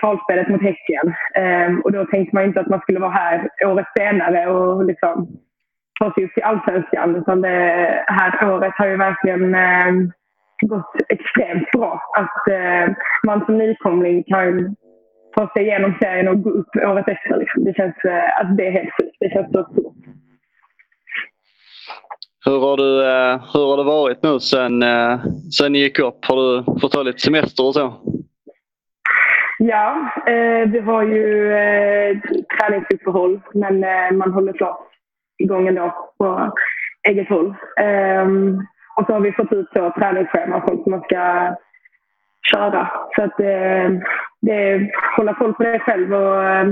kvalspelet mot Häcken. Ehm, och då tänkte man inte att man skulle vara här året senare och liksom ta sig upp till Allsvenskan. Utan det här året har ju verkligen ehm, gått extremt bra. Att eh, man som nykomling kan ta sig igenom serien och gå upp året efter. Liksom. Det känns eh, att det är helt sjukt. Det känns så stort. Hur har, du, eh, hur har det varit nu sen, eh, sen ni gick upp? Har du fått ta lite semester och så? Ja, eh, vi har ju eh, träningsuppehåll men eh, man håller klart igång ändå på eget håll. Ehm, och så har vi fått ut så träningsschema och sånt som man ska köra. Så att eh, det är hålla koll på det själv och eh,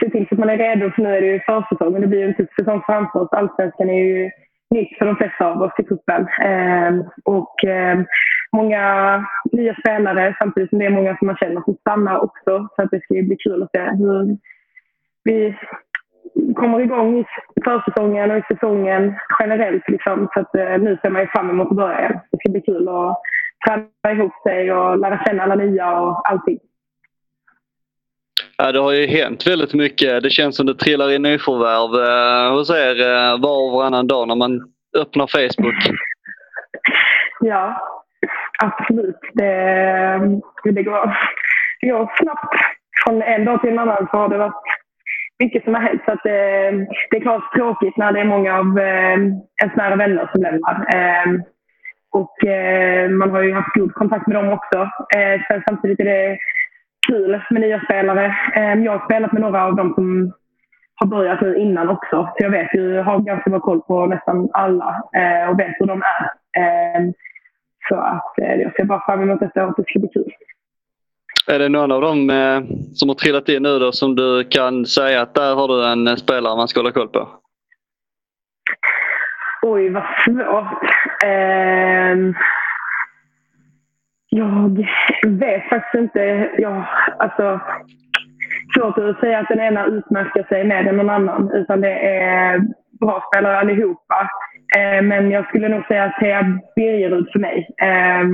se till så att man är redo för nu är det ju försäsong men det blir ju en tuff säsong framför oss. Allsvenskan är ju nytt för de flesta av oss i cupen. Eh, och eh, många nya spelare samtidigt som det är många som man känner som stannar också. Så att det ska ju bli kul att se hur vi kommer igång i försäsongen och i säsongen generellt. Liksom. Så att, eh, nu ser man ju fram emot att börja igen. Det ska bli kul att träna ihop sig och lära känna alla nya och allting. Ja, det har ju hänt väldigt mycket. Det känns som det trillar in nyförvärv eh, hos er eh, var och varannan dag när man öppnar Facebook. Ja, absolut. Det, det, går, det går snabbt. Från en dag till en annan så har det varit mycket som har hänt. Så att, eh, det är klart tråkigt när det är många av eh, ens nära vänner som lämnar. Eh, och eh, man har ju haft god kontakt med dem också. Eh, sen samtidigt är det kul med nya spelare. Eh, jag har spelat med några av dem som har börjat nu innan också. Så jag vet ju, har ganska bra koll på nästan alla eh, och vet hur de är. Eh, så att eh, jag ser bara fram emot detta och det ska bli kul. Är det någon av dem eh, som har trillat in nu då som du kan säga att där har du en spelare man ska hålla koll på? Oj, vad svårt. Ehm, jag vet faktiskt inte. Jag, alltså, svårt att säga att den ena utmärker sig mer än någon annan. Utan det är bra spelare allihopa. Eh, men jag skulle nog säga att Thea Birgerud för mig eh,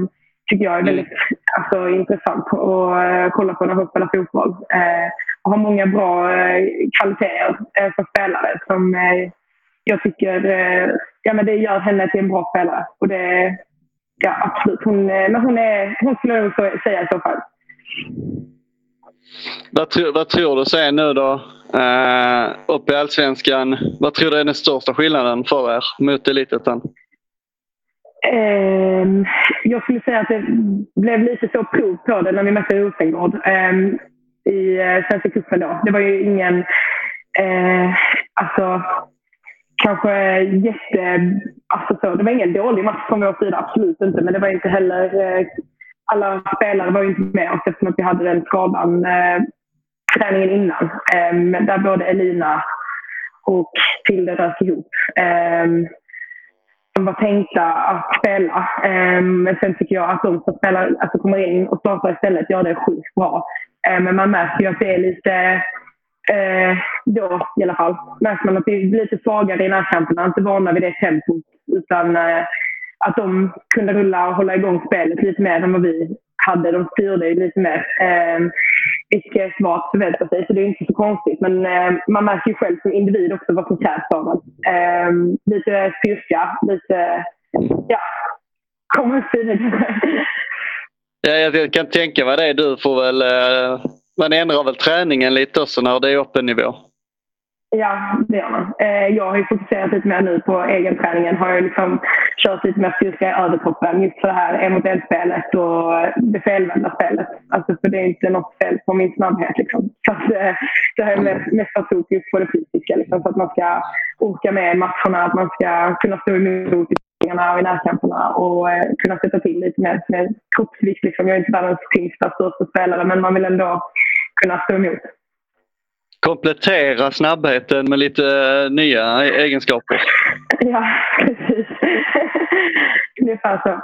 tycker jag är väldigt alltså, intressant att eh, kolla på när hon spelar fotboll. Eh, och har många bra eh, kvaliteter eh, som spelare som eh, jag tycker eh, ja, men det gör henne till en bra spelare. Och det, ja, absolut. Hon, eh, men hon, är, hon skulle nog säga i så fall. Vad, tror- vad tror du sen nu då? Uh, upp i Allsvenskan. Vad tror du är den största skillnaden för er mot Elitettan? Ehm, jag skulle säga att det blev lite så prov på det när vi mötte Rosengård ehm, i uh, Svenska cupen då. Det var ju ingen, eh, alltså kanske jätte, alltså så, det var ingen dålig match från vår sida, absolut inte. Men det var inte heller, eh, alla spelare var ju inte med oss eftersom att vi hade den skadan eh, träningen innan. Eh, där både Elina och Tilde rök ihop. Ehm, de var tänkta att spela. Ehm, men sen tycker jag att de som spelar, alltså kommer in och startar istället gör det sjukt bra. Ehm, men man märker ju att det är lite, eh, då i alla fall, märker man att vi blir lite svagare i närkamperna. Inte vana vid det tempot. Utan eh, att de kunde rulla och hålla igång spelet lite mer än vad vi hade. De styrde ju lite mer. Eh, Vilket var att förvänta sig, så det är inte så konstigt. Men eh, man märker ju själv som individ också vad som krävs av en. Eh, lite styrka, lite... Ja, Kom upp i det. Ja, jag kan tänka mig det. Du får väl... eh, man ändrar väl träningen lite också när det är öppen nivå. Ja, det gör man. Eh, jag har ju fokuserat lite mer nu på egenträningen. Har jag liksom kört lite mer styrka i överkroppen just för det här en mot en-spelet och det felvända spelet. Alltså för det är inte något fel på min snabbhet. Liksom. Så att, eh, det har jag mest, mest haft fokus på det fysiska. Liksom, så att man ska orka med matcherna, att man ska kunna stå emot i och i närkamperna och eh, kunna sätta till lite mer med kroppsvikt. Liksom. Jag är inte världens tyngsta, största spelare men man vill ändå kunna stå emot. Komplettera snabbheten med lite eh, nya egenskaper. Ja, precis. Ungefär så.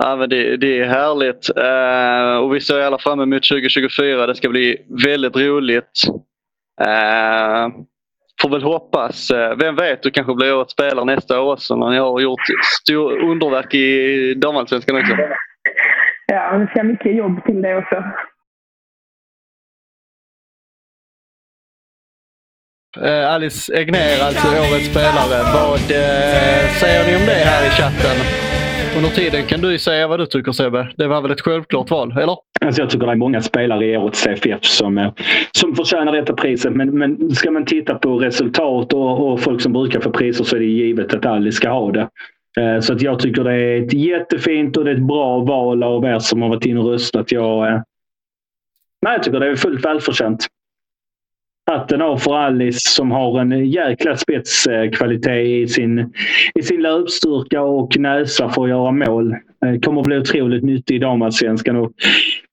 Ja, men det, det är härligt. Eh, och vi ser alla fram emot 2024. Det ska bli väldigt roligt. Eh, får väl hoppas. Eh, vem vet, du kanske blir årets spelare nästa år också när ni har gjort stor underverk i damallsvenskan också. Ja, men det ska mycket jobb till det också. Eh, Alice Egner, alltså årets spelare. Vad eh, säger ni om det här i chatten? Under tiden kan du ju säga vad du tycker Sebbe. Det var väl ett självklart val, eller? Alltså jag tycker det är många spelare i årets CFF som, eh, som förtjänar detta priset. Men, men ska man titta på resultat och, och folk som brukar få priser så är det givet att Alice ska ha det. Eh, så att jag tycker det är ett jättefint och det är ett bra val av er som har varit inne och röstat. Jag, eh, nej, jag tycker det är fullt välförtjänt. Hatten av för Alice som har en jäkla spetskvalitet i sin, i sin löpstyrka och näsa för att göra mål. Eh, Kommer att bli otroligt nyttig i damallsvenskan och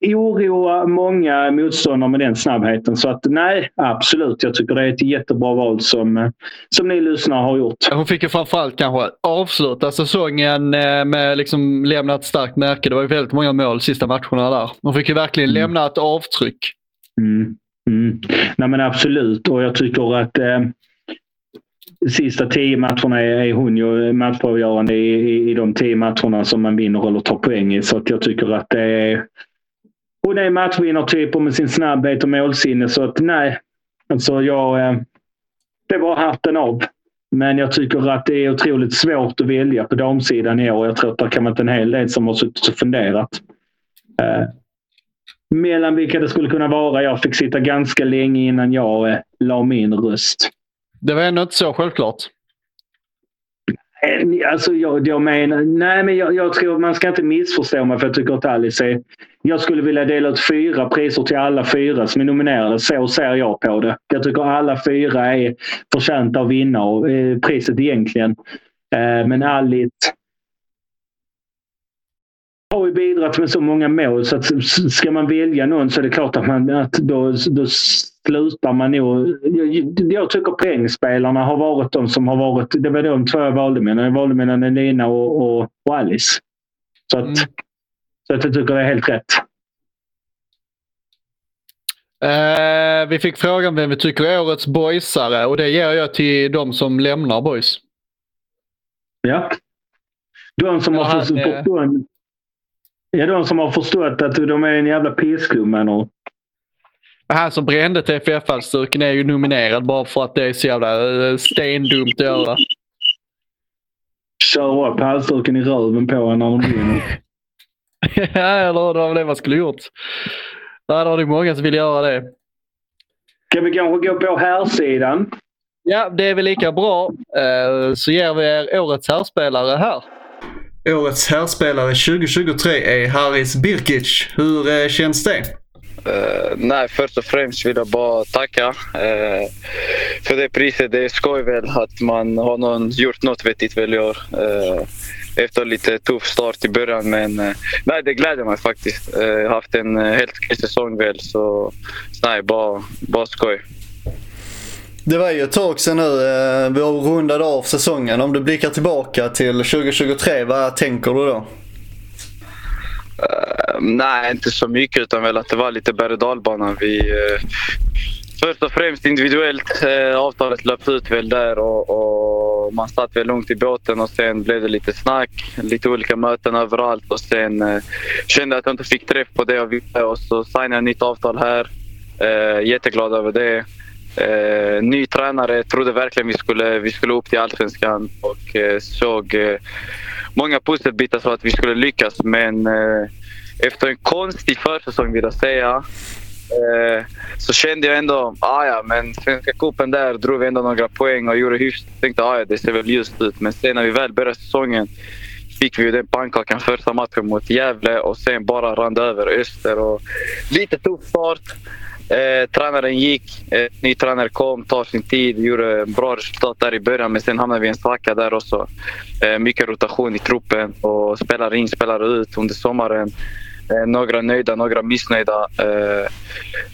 oroa många motståndare med den snabbheten. Så att nej, absolut. Jag tycker det är ett jättebra val som, som ni lyssnare har gjort. Hon fick ju framförallt kanske avsluta säsongen eh, med liksom lämna ett starkt märke. Det var ju väldigt många mål sista matcherna där. Hon fick ju verkligen Mm. lämna ett avtryck. Mm. Mm. Nej men absolut och jag tycker att eh, sista tio matcherna är, är hon ju matchavgörande i, i, i de tio matcherna som man vinner eller tar poäng i. Så att jag tycker att det är... Hon är matchvinnartyp och med sin snabbhet och målsinne så att nej. Alltså jag... Eh, det var hatten av. Men jag tycker att det är otroligt svårt att välja på damsidan i år. Jag tror att det kan vara en hel del som har suttit och funderat. Eh, mellan vilka det skulle kunna vara. Jag fick sitta ganska länge innan jag eh, la min röst. Det var ändå inte så självklart. Eh, Alltså jag, jag menar, nej men jag, jag tror man ska inte missförstå mig för jag tycker att Alice är... Jag skulle vilja dela ut fyra priser till alla fyra som är nominerade. Så ser jag på det. Jag tycker alla fyra är förtjänta att vinna och, eh, priset egentligen. Eh, men Alice har ju bidragit med så många mål så att ska man välja någon så är det klart att, man, att då, då slutar man nog... Jag, jag tycker poängspelarna har varit de som har varit... Det var de två jag valde mellan. Jag valde mellan Elina och, och, och Alice. Så, att, Mm. så att jag tycker det är helt rätt. Eh, vi fick frågan vem vi tycker är årets boysare och det ger jag till de som lämnar boys. Ja. De som har hade- förstått... Ja, de som har förstått att de är en jävla pissklubb menar du? Han som brände TFF-halsduken är ju nominerad bara för att det är så jävla eh, stendumt att göra. Kör upp halsduken i röven på en när de vinner. Ja, eller det var väl det man skulle gjort. Där har det många som vill göra det. Kan vi kanske gå på här sidan? Ja, det är väl lika bra. Eh, Så ger vi er årets herrspelare här. Årets herrspelare 2023 är Haris Birkic. Hur eh, känns det? Uh, nej, först och främst vill jag bara tacka uh, för det priset. Det är skoj väl att man har någon, gjort något vettigt väl i år. Uh, efter lite tuff start i början. Men nej, det gläder mig faktiskt. Jag har haft en helt okej säsong väl. Så nej, bara, bara skoj. Det var ju ett tag sedan nu. Eh, Vi har rundat av säsongen. Om du blickar tillbaka till 2023, vad tänker du då? Uh, nej, inte så mycket utan väl att det var lite berg och dalbana. Vi, eh, först och främst individuellt. Uh, avtalet löpte ut väl där och, och man satt väl lugnt i båten och sen blev det lite snack. Lite olika möten överallt och sen kände jag att jag inte fick träff på det jag ville och så signade jag nytt avtal här. Jätteglad över det. Eh, ny tränare, trodde verkligen vi skulle, vi skulle upp till Allsvenskan och eh, såg eh, många pusselbitar så att vi skulle lyckas. Men eh, efter en konstig försäsong vill jag säga eh, så kände jag ändå, ah, ja men Svenska cupen där drog vi ändå några poäng och gjorde hyfsat. Tänkte ah, ja, det ser väl ljust ut. Men sen när vi väl började säsongen fick vi ju den pannkakan första matchen mot Gävle och sen bara rann det över Öster. Och lite tuff start. Eh, tränaren gick, eh, ny tränare kom, tar sin tid, gjorde bra resultat där i början men sen hamnade vi i en svacka där också. Eh, mycket rotation i truppen och spelare in, spelare ut under sommaren. Eh, några nöjda, några missnöjda. Eh,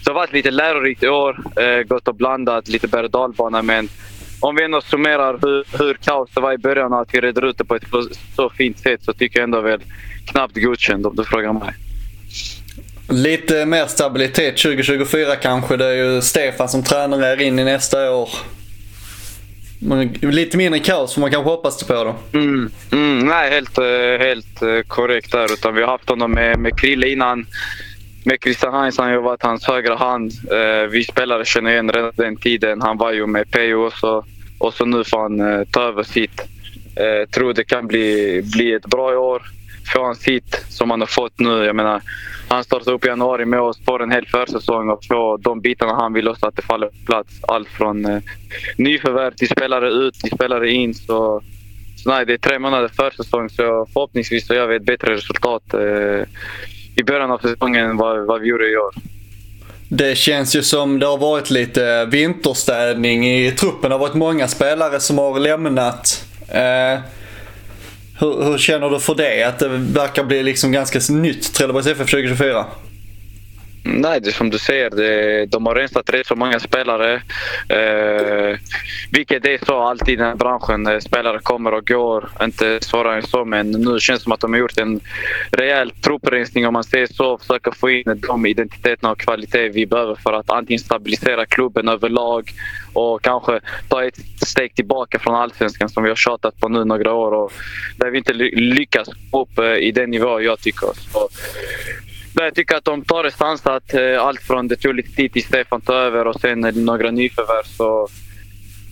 så det har varit lite lärorikt i år. Eh, gått och blandat, lite berg och dalbana men om vi ändå summerar hur, hur kaos det var i början och att vi redde ut det på ett så, så fint sätt så tycker jag ändå väl knappt godkänd om du frågar mig. Lite mer stabilitet 2024 kanske. Det är ju Stefan som tränare är in i nästa år. Men lite mindre kaos får man kanske hoppas på då. Mm, mm, nej, helt, eh, helt eh, korrekt där. Utan vi har haft honom med, med Krille innan. Med Christian Heinz han har ju varit hans högra hand. Eh, vi spelare känner igen redan den tiden. Han var ju med Pejo också. Och så nu får han eh, ta över sitt. Eh, tror det kan bli, bli ett bra år. Få han sitt som han har fått nu. Jag menar, han startar upp i januari med oss, får en hel försäsong och får de bitarna han vill också att det faller på plats. Allt från eh, nyförvärv till spelare ut till spelare in. Så, så nej, det är tre månader försäsong så förhoppningsvis så gör vi ett bättre resultat eh, i början av säsongen än vad, vad vi gjorde i år. Det känns ju som det har varit lite vinterstädning i truppen. Det har varit många spelare som har lämnat. Eh, hur, hur känner du för det? Att det verkar bli liksom ganska nytt Trelleborgs FF 2024? Nej, det är som du säger. Det, de har rensat rätt så många spelare. Eh, vilket är så alltid i den här branschen. Spelare kommer och går. Inte svårare än så. Men nu känns det som att de har gjort en rejäl trupprensning om man säger så. Försöka få in de identiteterna och kvalitet vi behöver för att antingen stabilisera klubben överlag och kanske ta ett steg tillbaka från allsvenskan som vi har tjatat på nu några år. Och där vi inte lyckas upp eh, i den nivå jag tycker. Så, där jag tycker att de tar det sansat. Eh, allt från det tog lite tid till Stefan tar över och sen är det några nyförvärv. Så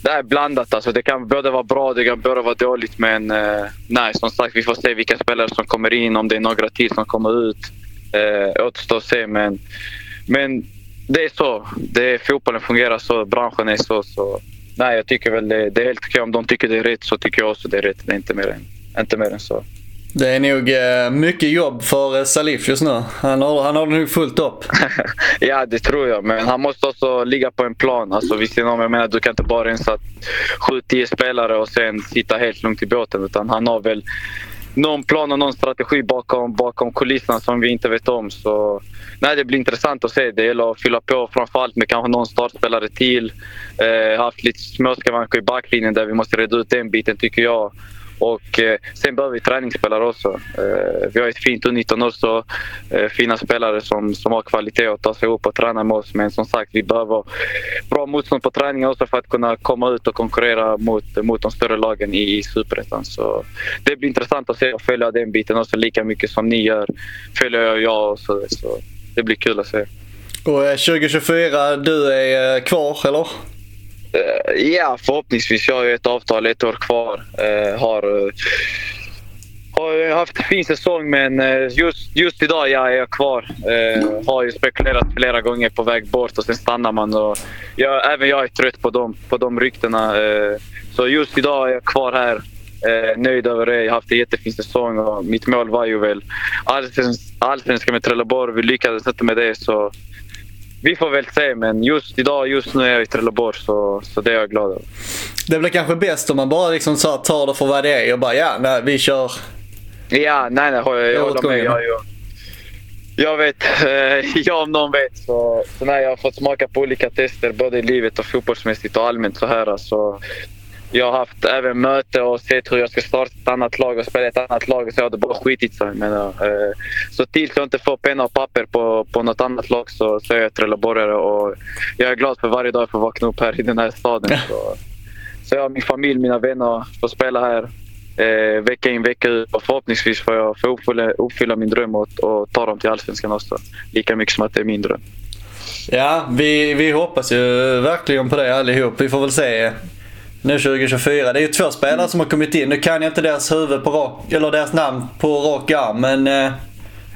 det är blandat. Alltså. Det kan både vara bra det kan både vara dåligt. Men eh, nej, som sagt, vi får se vilka spelare som kommer in. Om det är några till som kommer ut. Eh, återstår att se. Men, men det är så. Det är, fotbollen fungerar så. Branschen är så. så nej, jag tycker väl det, det är helt okej. Om de tycker det är rätt så tycker jag också det är rätt. Det är inte mer än, inte mer än så. Det är nog eh, mycket jobb för eh, Salif just nu. Han har, han har det nog fullt upp. Ja, det tror jag. Men han måste också ligga på en plan. Alltså, vid sidan jag menar, du kan inte bara rensa 7-10 spelare och sen sitta helt lugnt i båten. Utan han har väl någon plan och någon strategi bakom, bakom kulisserna som vi inte vet om. Så nej, det blir intressant att se. Det gäller att fylla på framförallt med kanske någon startspelare till. Eh, haft lite småskavanker i backlinjen där vi måste reda ut den biten tycker jag. Och eh, sen behöver vi träningsspelare också. Eh, vi har ett fint U19 också. Eh, fina spelare som, som har kvalitet att ta sig upp och träna med oss. Men som sagt, vi behöver bra motstånd på träningen också för att kunna komma ut och konkurrera mot, mot de större lagen i, i Superettan. Så det blir intressant att se och följa den biten också lika mycket som ni gör. Följer jag, jag också. Så det blir kul att se. Och eh, 2024, du är eh, kvar eller? Eh, ja, förhoppningsvis. Jag har ju ett avtal ett år kvar. Eh, har, eh, har haft en fin säsong men just, just idag ja, är jag kvar. Eh, har ju spekulerat flera gånger på väg bort och sen stannar man. Och jag, även jag är trött på de, på de ryktena. Eh, så just idag är jag kvar här. Eh, nöjd över det. Jag har haft en jättefin säsong och mitt mål var ju väl allsvenskan allsvenskan med Trelleborg. Vi lyckades inte med det så vi får väl se, men just idag, just nu är jag i Trelleborg så, så det är jag glad över. Det blir kanske bäst om man bara liksom så tar det för vad det är och bara ja, nej, vi kör. Ja, nej, nej, jag, jag håller med. Jag, jag, jag vet, eh, jag om någon vet. Så, så nej, jag har fått smaka på olika tester både i livet och fotbollsmässigt och allmänt så här. Så jag har haft även möte och sett hur jag ska starta ett annat lag och spela i ett annat lag. Så jag hade bara skitit sig. Men, eh, så tills jag inte får penna och papper på, på något annat lag så, så är jag trelleborgare. Och jag är glad för varje dag jag får vakna upp här i den här staden. Så, så jag har min familj, mina vänner, får spela här eh, vecka in vecka ut. Och förhoppningsvis får jag får uppfylla, uppfylla min dröm och, och ta dem till Allsvenskan också. Lika mycket som att det är min dröm. Ja, vi, vi hoppas ju verkligen på det allihop. Vi får väl se nu 2024. Det är ju två spelare som har kommit in. Nu kan jag inte deras huvud på rak, eller deras namn på rak arm, men eh,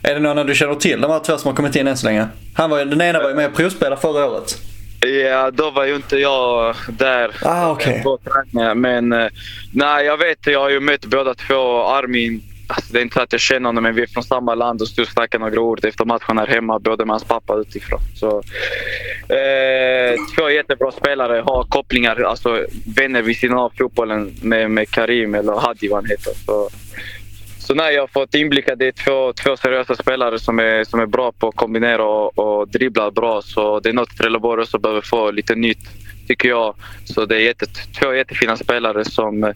är det någon du känner till de här två som har kommit in än så länge? Han var den ena var ju med och provspelade förra året. Ja, då var ju inte jag där. Ah, på träningen. Men eh, nej, jag vet. Jag har ju mött båda två. Armin, alltså, det är inte så att jag känner honom, men vi är från samma land och stod och snackade några ord efter matchen här hemma. Både med hans pappa utifrån. Så, eh, två jättebra spelare. Har kopplingar, alltså vänner vid sidan av fotbollen med, med Karim eller Hadi vad han heter. Så, så nej, jag har fått inblick att det är två, två seriösa spelare som är, som är bra på att kombinera och, och dribbla bra. Så det är något Trelleborg också behöver få lite nytt, tycker jag. Så det är jätte, två jättefina spelare som eh,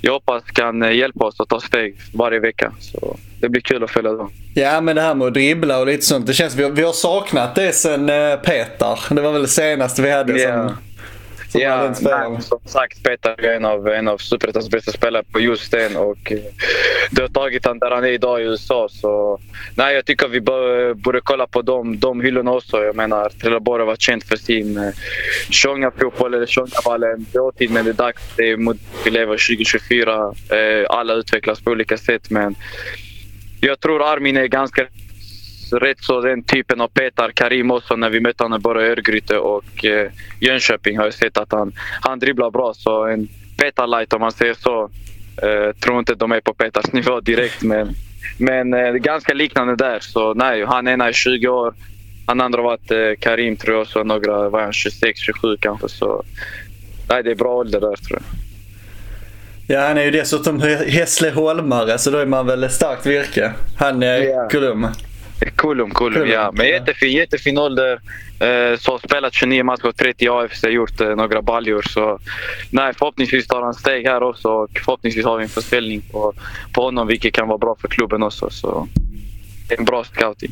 jag hoppas kan eh, hjälpa oss att ta steg varje vecka. Så det blir kul att följa dem. Ja, men det här med att dribbla och lite sånt. Det känns, vi, har, vi har saknat det sen eh, Petar. Det var väl det senaste vi hade Ja. som, Ja, nej, som sagt, Petar är en av, en av Superettans bästa spelare på just den och eh, det har tagit han där han är idag i USA. Så, nej, jag tycker vi bör, borde kolla på de, de hyllorna också. Jag menar, Trelleborg har varit känt för sin eh, Tjonga-fotboll eller Tjongavallen. dåtid, men det är dags. Det är mot, vi lever 2024. Eh, alla utvecklas på olika sätt, men jag tror Armin är ganska rätt så den typen av Petar. Karim också när vi mötte honom bara i Örgryte och eh, Jönköping har jag sett att han, han dribblar bra. Så en Petar light om man säger så. Eh, tror inte de är på Petars nivå direkt men, men eh, ganska liknande där. Så nej, han ena är 20 år. Han andra var att eh, Karim tror jag så några, var han 26, 27 kanske. Så nej, det är bra ålder där tror jag. Ja, han är ju dessutom Hässleholmare så då är man väl starkt virke. Han är Ja. Kulum. Kulum, Kulum, Kulum, ja. Men jättefin, jättefin ålder. Eh, så har spelat 29 matcher, 30 i AFC, gjort eh, några baljor. Så nej, förhoppningsvis tar han steg här också och förhoppningsvis har vi en försäljning på, på honom vilket kan vara bra för klubben också. Så det är en bra scouting.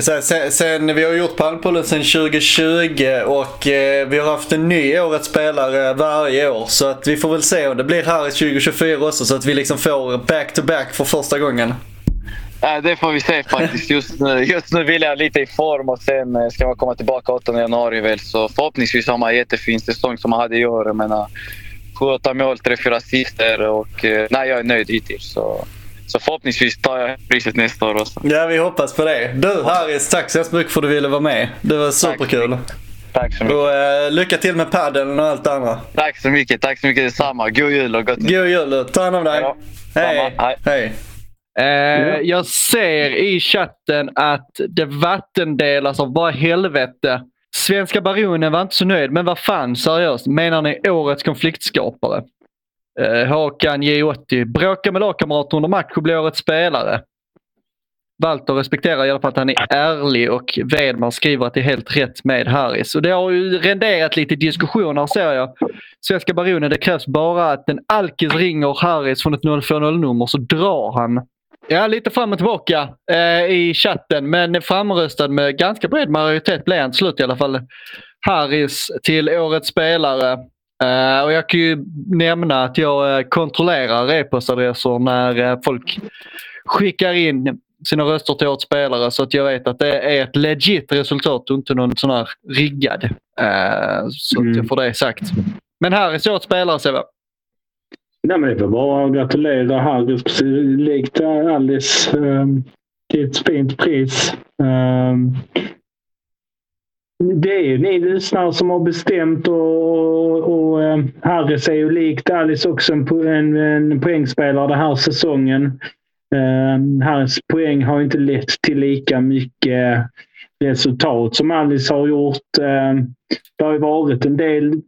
Sen, sen, vi har gjort Palmpollen sedan 2020 och eh, vi har haft en ny årets spelare varje år. Så att vi får väl se om det blir här i 2024 också så att vi liksom får back-to-back för första gången. Nej, det får vi se faktiskt. Just nu, just nu vill jag lite i form och sen eh, ska man komma tillbaka 8 januari väl. Så förhoppningsvis har man en jättefin säsong som man hade i år. Jag menar, 7-8 mål, 3-4 assister och eh, nej, jag är nöjd hittills. Så, så förhoppningsvis tar jag priset nästa år också. Ja, vi hoppas på det. Du Harris, tack så hemskt mycket för att du ville vara med. Det var superkul. Tack så mycket. Och eh, lycka till med paddeln och allt det andra. Tack så mycket. Tack så mycket detsamma. God jul och gott nytt God jul. Ta hand om dig. Hej. Hej. Hej. Eh, jag ser i chatten att det vattendelas av bara helvete. Svenska baronen var inte så nöjd, men vad fan seriöst, menar ni årets konfliktskapare? Eh, Håkan J80. Bråka med lagkamrater under match och bli årets spelare. Walter respekterar i alla fall att han är ärlig och Wedman skriver att det är helt rätt med Harris. Och det har ju renderat lite diskussioner ser jag. Svenska Baronen, det krävs bara att en alkis ringer Harris från ett 040-nummer så drar han. Ja, lite fram och tillbaka eh, i chatten men framröstad med ganska bred majoritet blev han till slut i alla fall. Harris till årets spelare. Eh, och jag kan ju nämna att jag eh, kontrollerar e-postadresser när eh, folk skickar in sina röster till årets spelare så att jag vet att det är ett legit resultat och inte någon sån här riggad. Så att jag får det sagt. Men Harris är årets spelare Sebbe. Nej, men det är bara att gratulera Harris, precis likt Alice, um, till ett fint pris. Um, det är ju ni lyssnare som har bestämt och, och um, Harris är ju likt Alice också en, en, en poängspelare den här säsongen. Um, hans poäng har inte lett till lika mycket resultat som Alice har gjort. Det har ju varit en del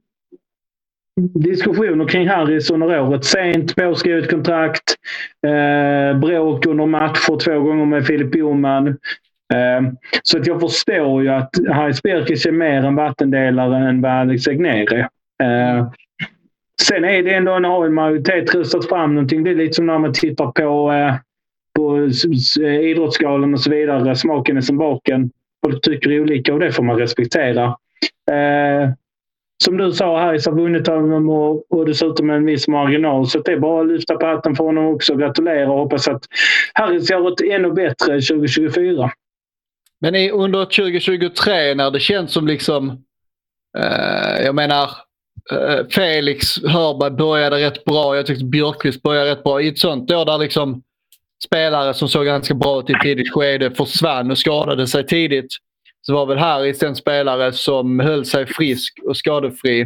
diskussioner kring Harris under året. Sent påskrivet kontrakt. Eh, bråk under matcher två gånger med Filip Boman. Eh, så att jag förstår ju att Harris Berkis är mer en vattendelare än vad Alex Agner är. Eh, sen är det ändå en, har en majoritet röstat fram någonting. Det är lite som när man tittar på, eh, på Idrottsgalan och så vidare. Smaken är som baken. Folk tycker olika och det får man respektera. Eh, som du sa, Harris har vunnit honom och, och dessutom med en viss marginal. Så det är bara att lyfta på hatten för honom också. Gratulera och hoppas att Harris gör ett ännu bättre 2024. Men i, under 2023 när det känns som liksom... Eh, jag menar, eh, Felix Hörberg började rätt bra. Jag tyckte Björkqvist började rätt bra. I ett sånt år där liksom spelare som såg ganska bra ut i ett tidigt skede försvann och skadade sig tidigt. Så var väl Harris den spelare som höll sig frisk och skadefri.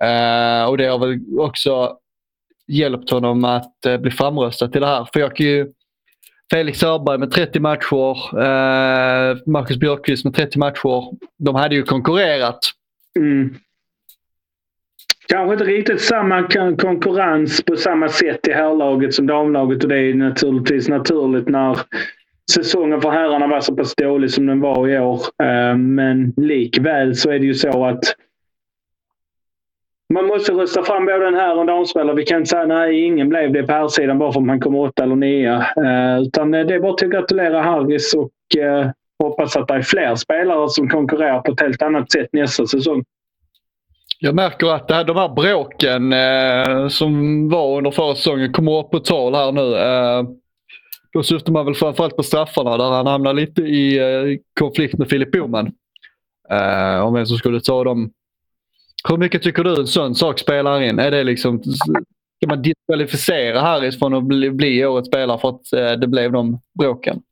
Eh, och det har väl också hjälpt honom att eh, bli framröstad till det här. För jag kan ju Felix Hörberg med 30 matcher, eh, Marcus Björkqvist med 30 matcher. De hade ju konkurrerat. Mm. Kanske inte riktigt samma konkurrens på samma sätt i herrlaget som damlaget och det är naturligtvis naturligt när säsongen för herrarna var så pass dålig som den var i år. Eh, men likväl så är det ju så att man måste rösta fram både en herr och en damspelare. Vi kan inte säga nej, ingen blev det på herrsidan bara för att man kommer åtta eller nia. Eh, utan eh, det är bara att gratulera Harris och hoppas att det är fler spelare som konkurrerar på ett helt annat sätt nästa säsong. Jag märker att det här, de här bråken eh, som var under förra säsongen kommer upp på tal här nu. Eh, då syftar man väl framförallt på straffarna där han hamnar lite i eh, konflikt med Filip Boman. Eh, om vem som skulle ta dem. Hur mycket tycker du en sån sak spelar in? Är det liksom, ska man diskvalificera Harris från att bli, bli årets spelare för att eh, det blev de bråken?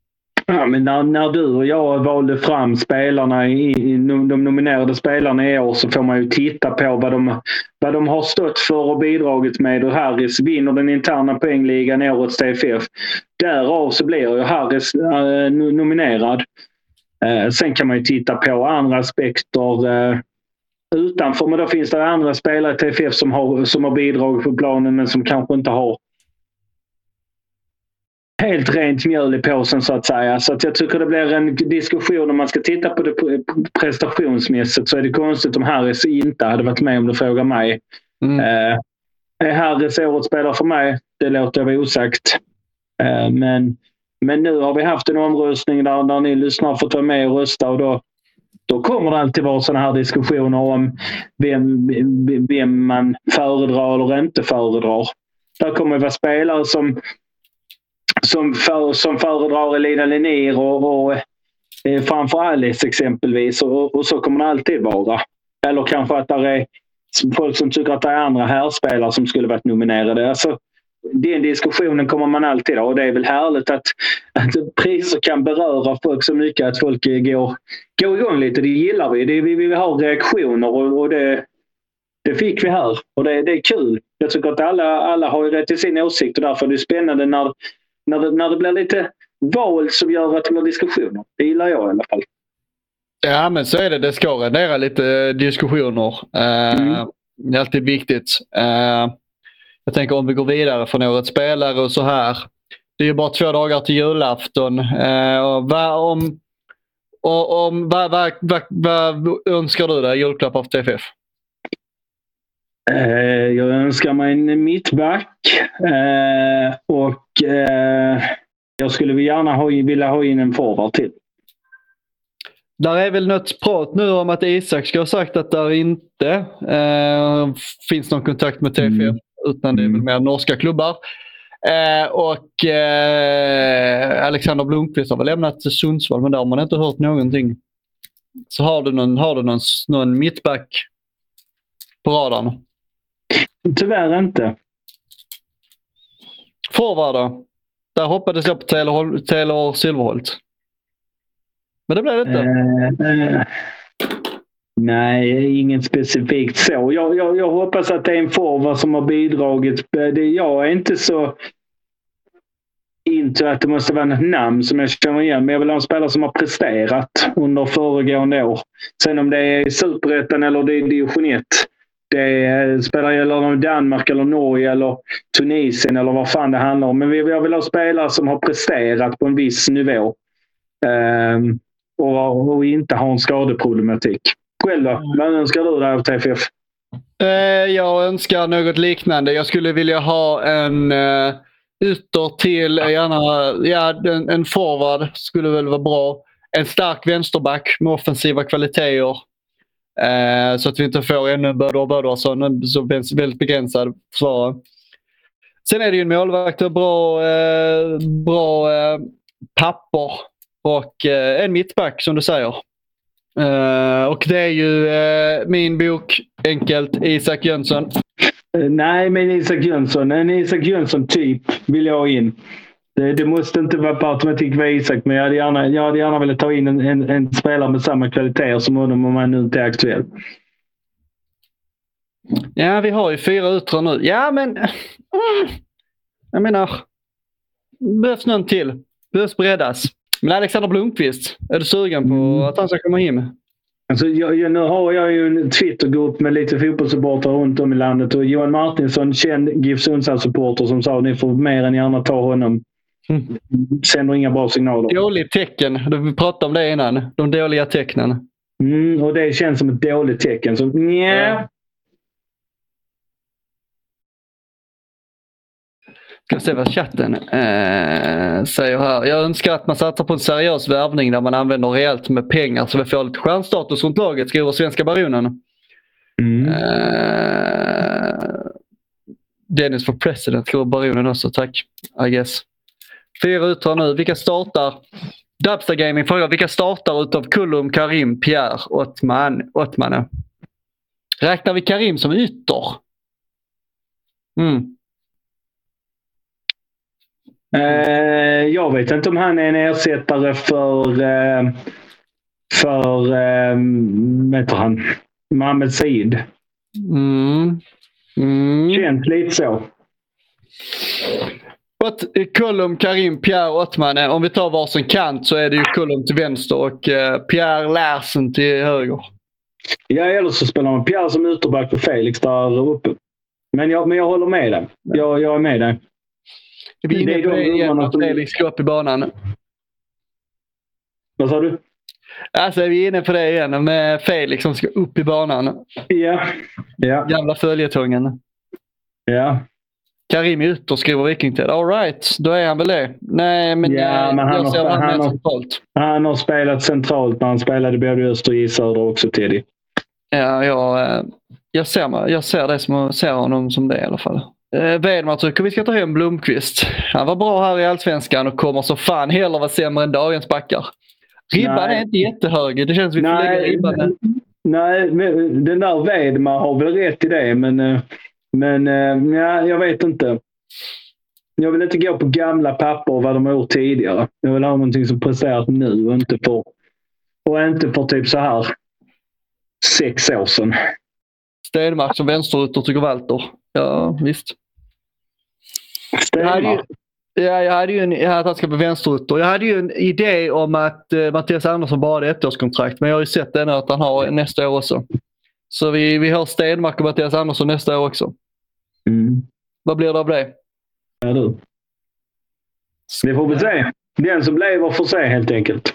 Ja, men när, när du och jag valde fram spelarna, i, i, de nominerade spelarna i år så får man ju titta på vad de, vad de har stått för och bidragit med. Och Harris vinner den interna poängligan i årets TFF. Därav så blir ju Harris äh, nominerad. Äh, sen kan man ju titta på andra aspekter äh, utanför. Men då finns det andra spelare i TFF som har, som har bidragit på planen men som kanske inte har helt rent mjöl i påsen så att säga. Så att jag tycker det blir en diskussion om man ska titta på det prestationsmässigt så är det konstigt om Harris inte hade varit med om du frågar mig. Eh, är Harris årets spelare för mig? Det låter jag vara osagt. Eh, men, men nu har vi haft en omröstning där, där ni lyssnare fått vara med och rösta och då, då kommer det alltid vara sådana här diskussioner om vem, vem- vem man föredrar eller inte föredrar. Där kommer det vara spelare som som, för, som föredrar Elina Linnér och, och eh, framför Alice exempelvis. Och, och så kommer det alltid vara. Eller kanske att det är folk som tycker att det är andra härspelare som skulle varit nominerade. Alltså, den diskussionen kommer man alltid ha och det är väl härligt att, att priser kan beröra folk så mycket att folk går, går igång lite. Det gillar vi. Det, vi vill ha reaktioner och, och det, det fick vi här. Och det, det är kul. Jag tycker att alla, alla har rätt till sin åsikt och därför är det spännande när, när, det, när det blir lite val som gör att det blir diskussioner. Det gillar jag i alla fall. Ja, men så är det. Det ska rendera lite diskussioner. Eh, Det är alltid viktigt. Eh, Jag tänker om vi går vidare från årets spelare och så här. Det är ju bara två dagar till julafton. Eh, och vad, om, och, om, vad, vad, vad, vad önskar du dig i julklapp av TFF? Eh, jag önskar mig en mittback eh, och eh, jag skulle gärna ha, vilja ha in en forward till. Där är väl något prat nu om att Isak ska ha sagt att där inte eh, finns någon kontakt med TFF. Mm. Utan det är väl mer norska klubbar. Eh, och eh, Alexander Blomqvist har väl lämnat Sundsvall men där har man inte hört någonting. Så har du någon, har du någon, någon mittback på radarn? Tyvärr inte. Forward? Där hoppades jag på Taylor, Taylor Silverholt. Men det blev det inte. Uh, uh, nej, inget specifikt så. Jag, jag, jag hoppas att det är en forward som har bidragit. Eh, det, jag är inte så inte att det måste vara ett namn som jag känner igen. Men jag vill ha en spelare som har presterat under föregående år. Sen om det är Superettan eller det är division 1. Det är, spelar eller Danmark eller Norge eller Tunisien eller vad fan det handlar om. Men jag vill ha spelare som har presterat på en viss nivå. Um, och, och, inte ha en skadeproblematik. Själv då? Vad önskar du dig av TFF? Eh, jag önskar något liknande. Jag skulle vilja ha en uh, ytter till, gärna ja, en, en forward skulle väl vara bra. En stark vänsterback med offensiva kvaliteter. Eh, så att vi inte får ännu Böder Bödersson, så väldigt begränsad försvarare. Sen är det ju en målvakt och bra, eh, bra eh, papper och eh, en mittback som du säger. Eh, och det är ju eh, min bok, enkelt, Isak Jönsson. Eh, nej, men Isak Jönsson. En Isak Jönsson-typ vill jag ha in. Det, det, måste inte vara per automatik vara Isak, men jag hade gärna, jag hade gärna velat ta in en, en, en spelare med samma kvaliteter som honom om han nu inte är aktuell. Ja, vi har ju fyra yttrar nu. Ja, men... Mm, jag menar... Behövs någon till. Behövs breddas. Men Alexander Blomqvist, är du sugen på Mm. att han ska komma hem? Alltså, jag, jag, nu har jag ju en Twittergrupp med lite fotbollssupportrar runt om i landet och Johan Martinsson, känd GIF Sundsvall-supporter, som sa att ni får mer än gärna ta honom. Mm. Sänder inga bra signaler. Dåligt tecken. Vi pratade om det innan. De dåliga tecknen. Mm, och det känns som ett dåligt tecken. Så nja. Ja. Ska se vad chatten eh, säger här. Jag önskar att man satsar på en seriös värvning där man använder rejält med pengar så vi får lite stjärnstatus runt laget, skriver Svenska Baronen. Mm. Eh, Dennis for president skriver Baronen också, tack. I guess. Fyra yttrar nu. Vilka startar? Dubster Gaming frågar vilka startar utav Kullum, Karim, Pierre, Ottman, Ottmane? Räknar vi Karim som ytter? Mm. Eh, jag vet inte om han är en ersättare för, eh, för eh, vad heter han? Mohamed Said. Mm. Mm. Känns lite så. Ott, Kullum, Karim, Pierre, Ottmane. Om vi tar varsin kant så är det ju Kullum till vänster och eh, Pierre Larsen till höger. Ja, eller så spelar man Pierre som ytterback och Felix där uppe. Men jag, men jag håller med dig. Jag, jag är med dig. Är vi Det inne är på de det igen? Att Felix ska upp i banan. Vad sa du? Alltså är vi inne på det igen med Felix som ska upp i banan. Ja. Ja. Gamla följetongen. ja. Karim är ute och skriver Vikingted. All right, då är han väl det. Nej, men, Ja, eh, men han jag har- ser han, har- centralt. Han har spelat centralt när han spelade både i öster och i söder också, Teddy. Ja, jag, eh, jag, ser, jag ser, det som, ser honom som det i alla fall. Eh, Wedmar tycker vi ska ta hem Blomqvist. Han var bra här i Allsvenskan och kommer så fan heller vara sämre än dagens backar. Ribban Nej. är inte jättehög. Det känns som vi får lägga ribban. nej, men den där Wedmar har väl rätt i det, men, eh, men eh, ja, jag vet inte. Jag vill inte gå på gamla papper och vad de har gjort tidigare. Jag vill ha någonting som presterat nu och inte för, och inte för typ så här sex år sedan. Stenmark som vänsterytter tycker Walter. Ja, visst. Stenmark. ja, jag hade ju en, att han ska bli vänsterytter. Jag hade ju en idé om att eh, Mattias Andersson bara hade ettårskontrakt. Men jag har ju sett det nu att han har nästa år också. Så vi, vi har Stenmark och Mattias Andersson nästa år också. Mm. Vad blir det av det? Ja, du. Vi får väl se. Den som lever får se helt enkelt.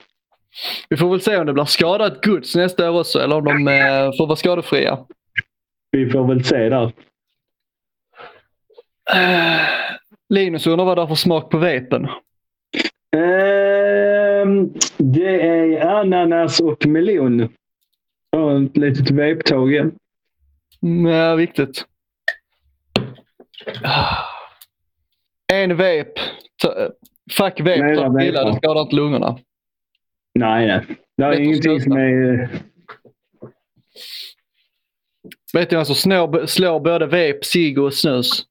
Vi får väl se om det blir skadat gods nästa år också eller om de eh, får vara skadefria. Vi får väl se där. Eh, Linus undrar vad det är för smak på vepen. Ehm, det är ananas och melon. Ja, ett litet veptåg igen. Mm, Ja, viktigt. Ah. En vep. Ta- Fuck vep. Ta det skadar inte lungorna. Nej, nej. Det är Vet du ingenting som är... Vet du vem som slår, slår både vep, cigg och snus?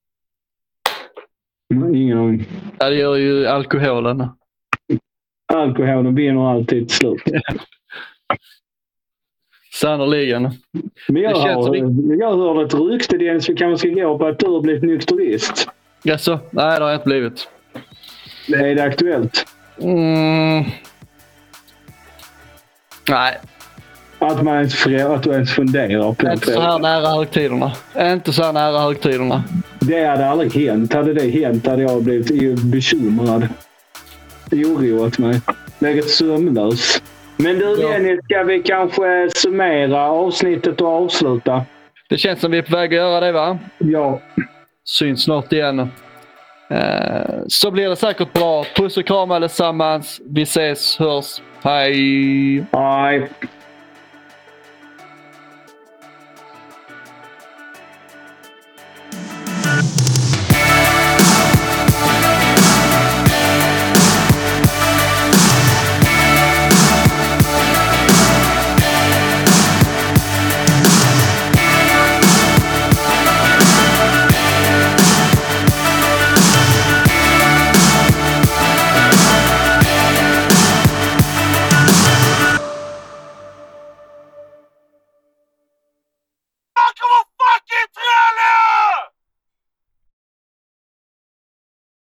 Ingen aning. Ja, det gör ju alkoholen. Alkoholen vinner alltid till slut. Sannerligen. Men jag, Det känns har, som jag hörde ett rykte Dennis, vi kanske ska gå på att du har blivit nykterist. Jaså? Nej, det har jag inte blivit. Är det aktuellt? Mm. Nej, Att, man ens, att du ens funderar på inte så här det? nära högtiderna. Inte så här nära högtiderna. Det hade aldrig hänt. Hade det hänt hade jag blivit bekymrad. Oroat mig. Legat sömnlös. Men du Ja. Dennis, ska vi kanske summera avsnittet och avsluta? Det känns som vi är på väg att göra det va? Ja. Syns snart igen. Eh, så blir det säkert bra. Puss och kram allesammans. Vi ses, hörs. Hej! Nej.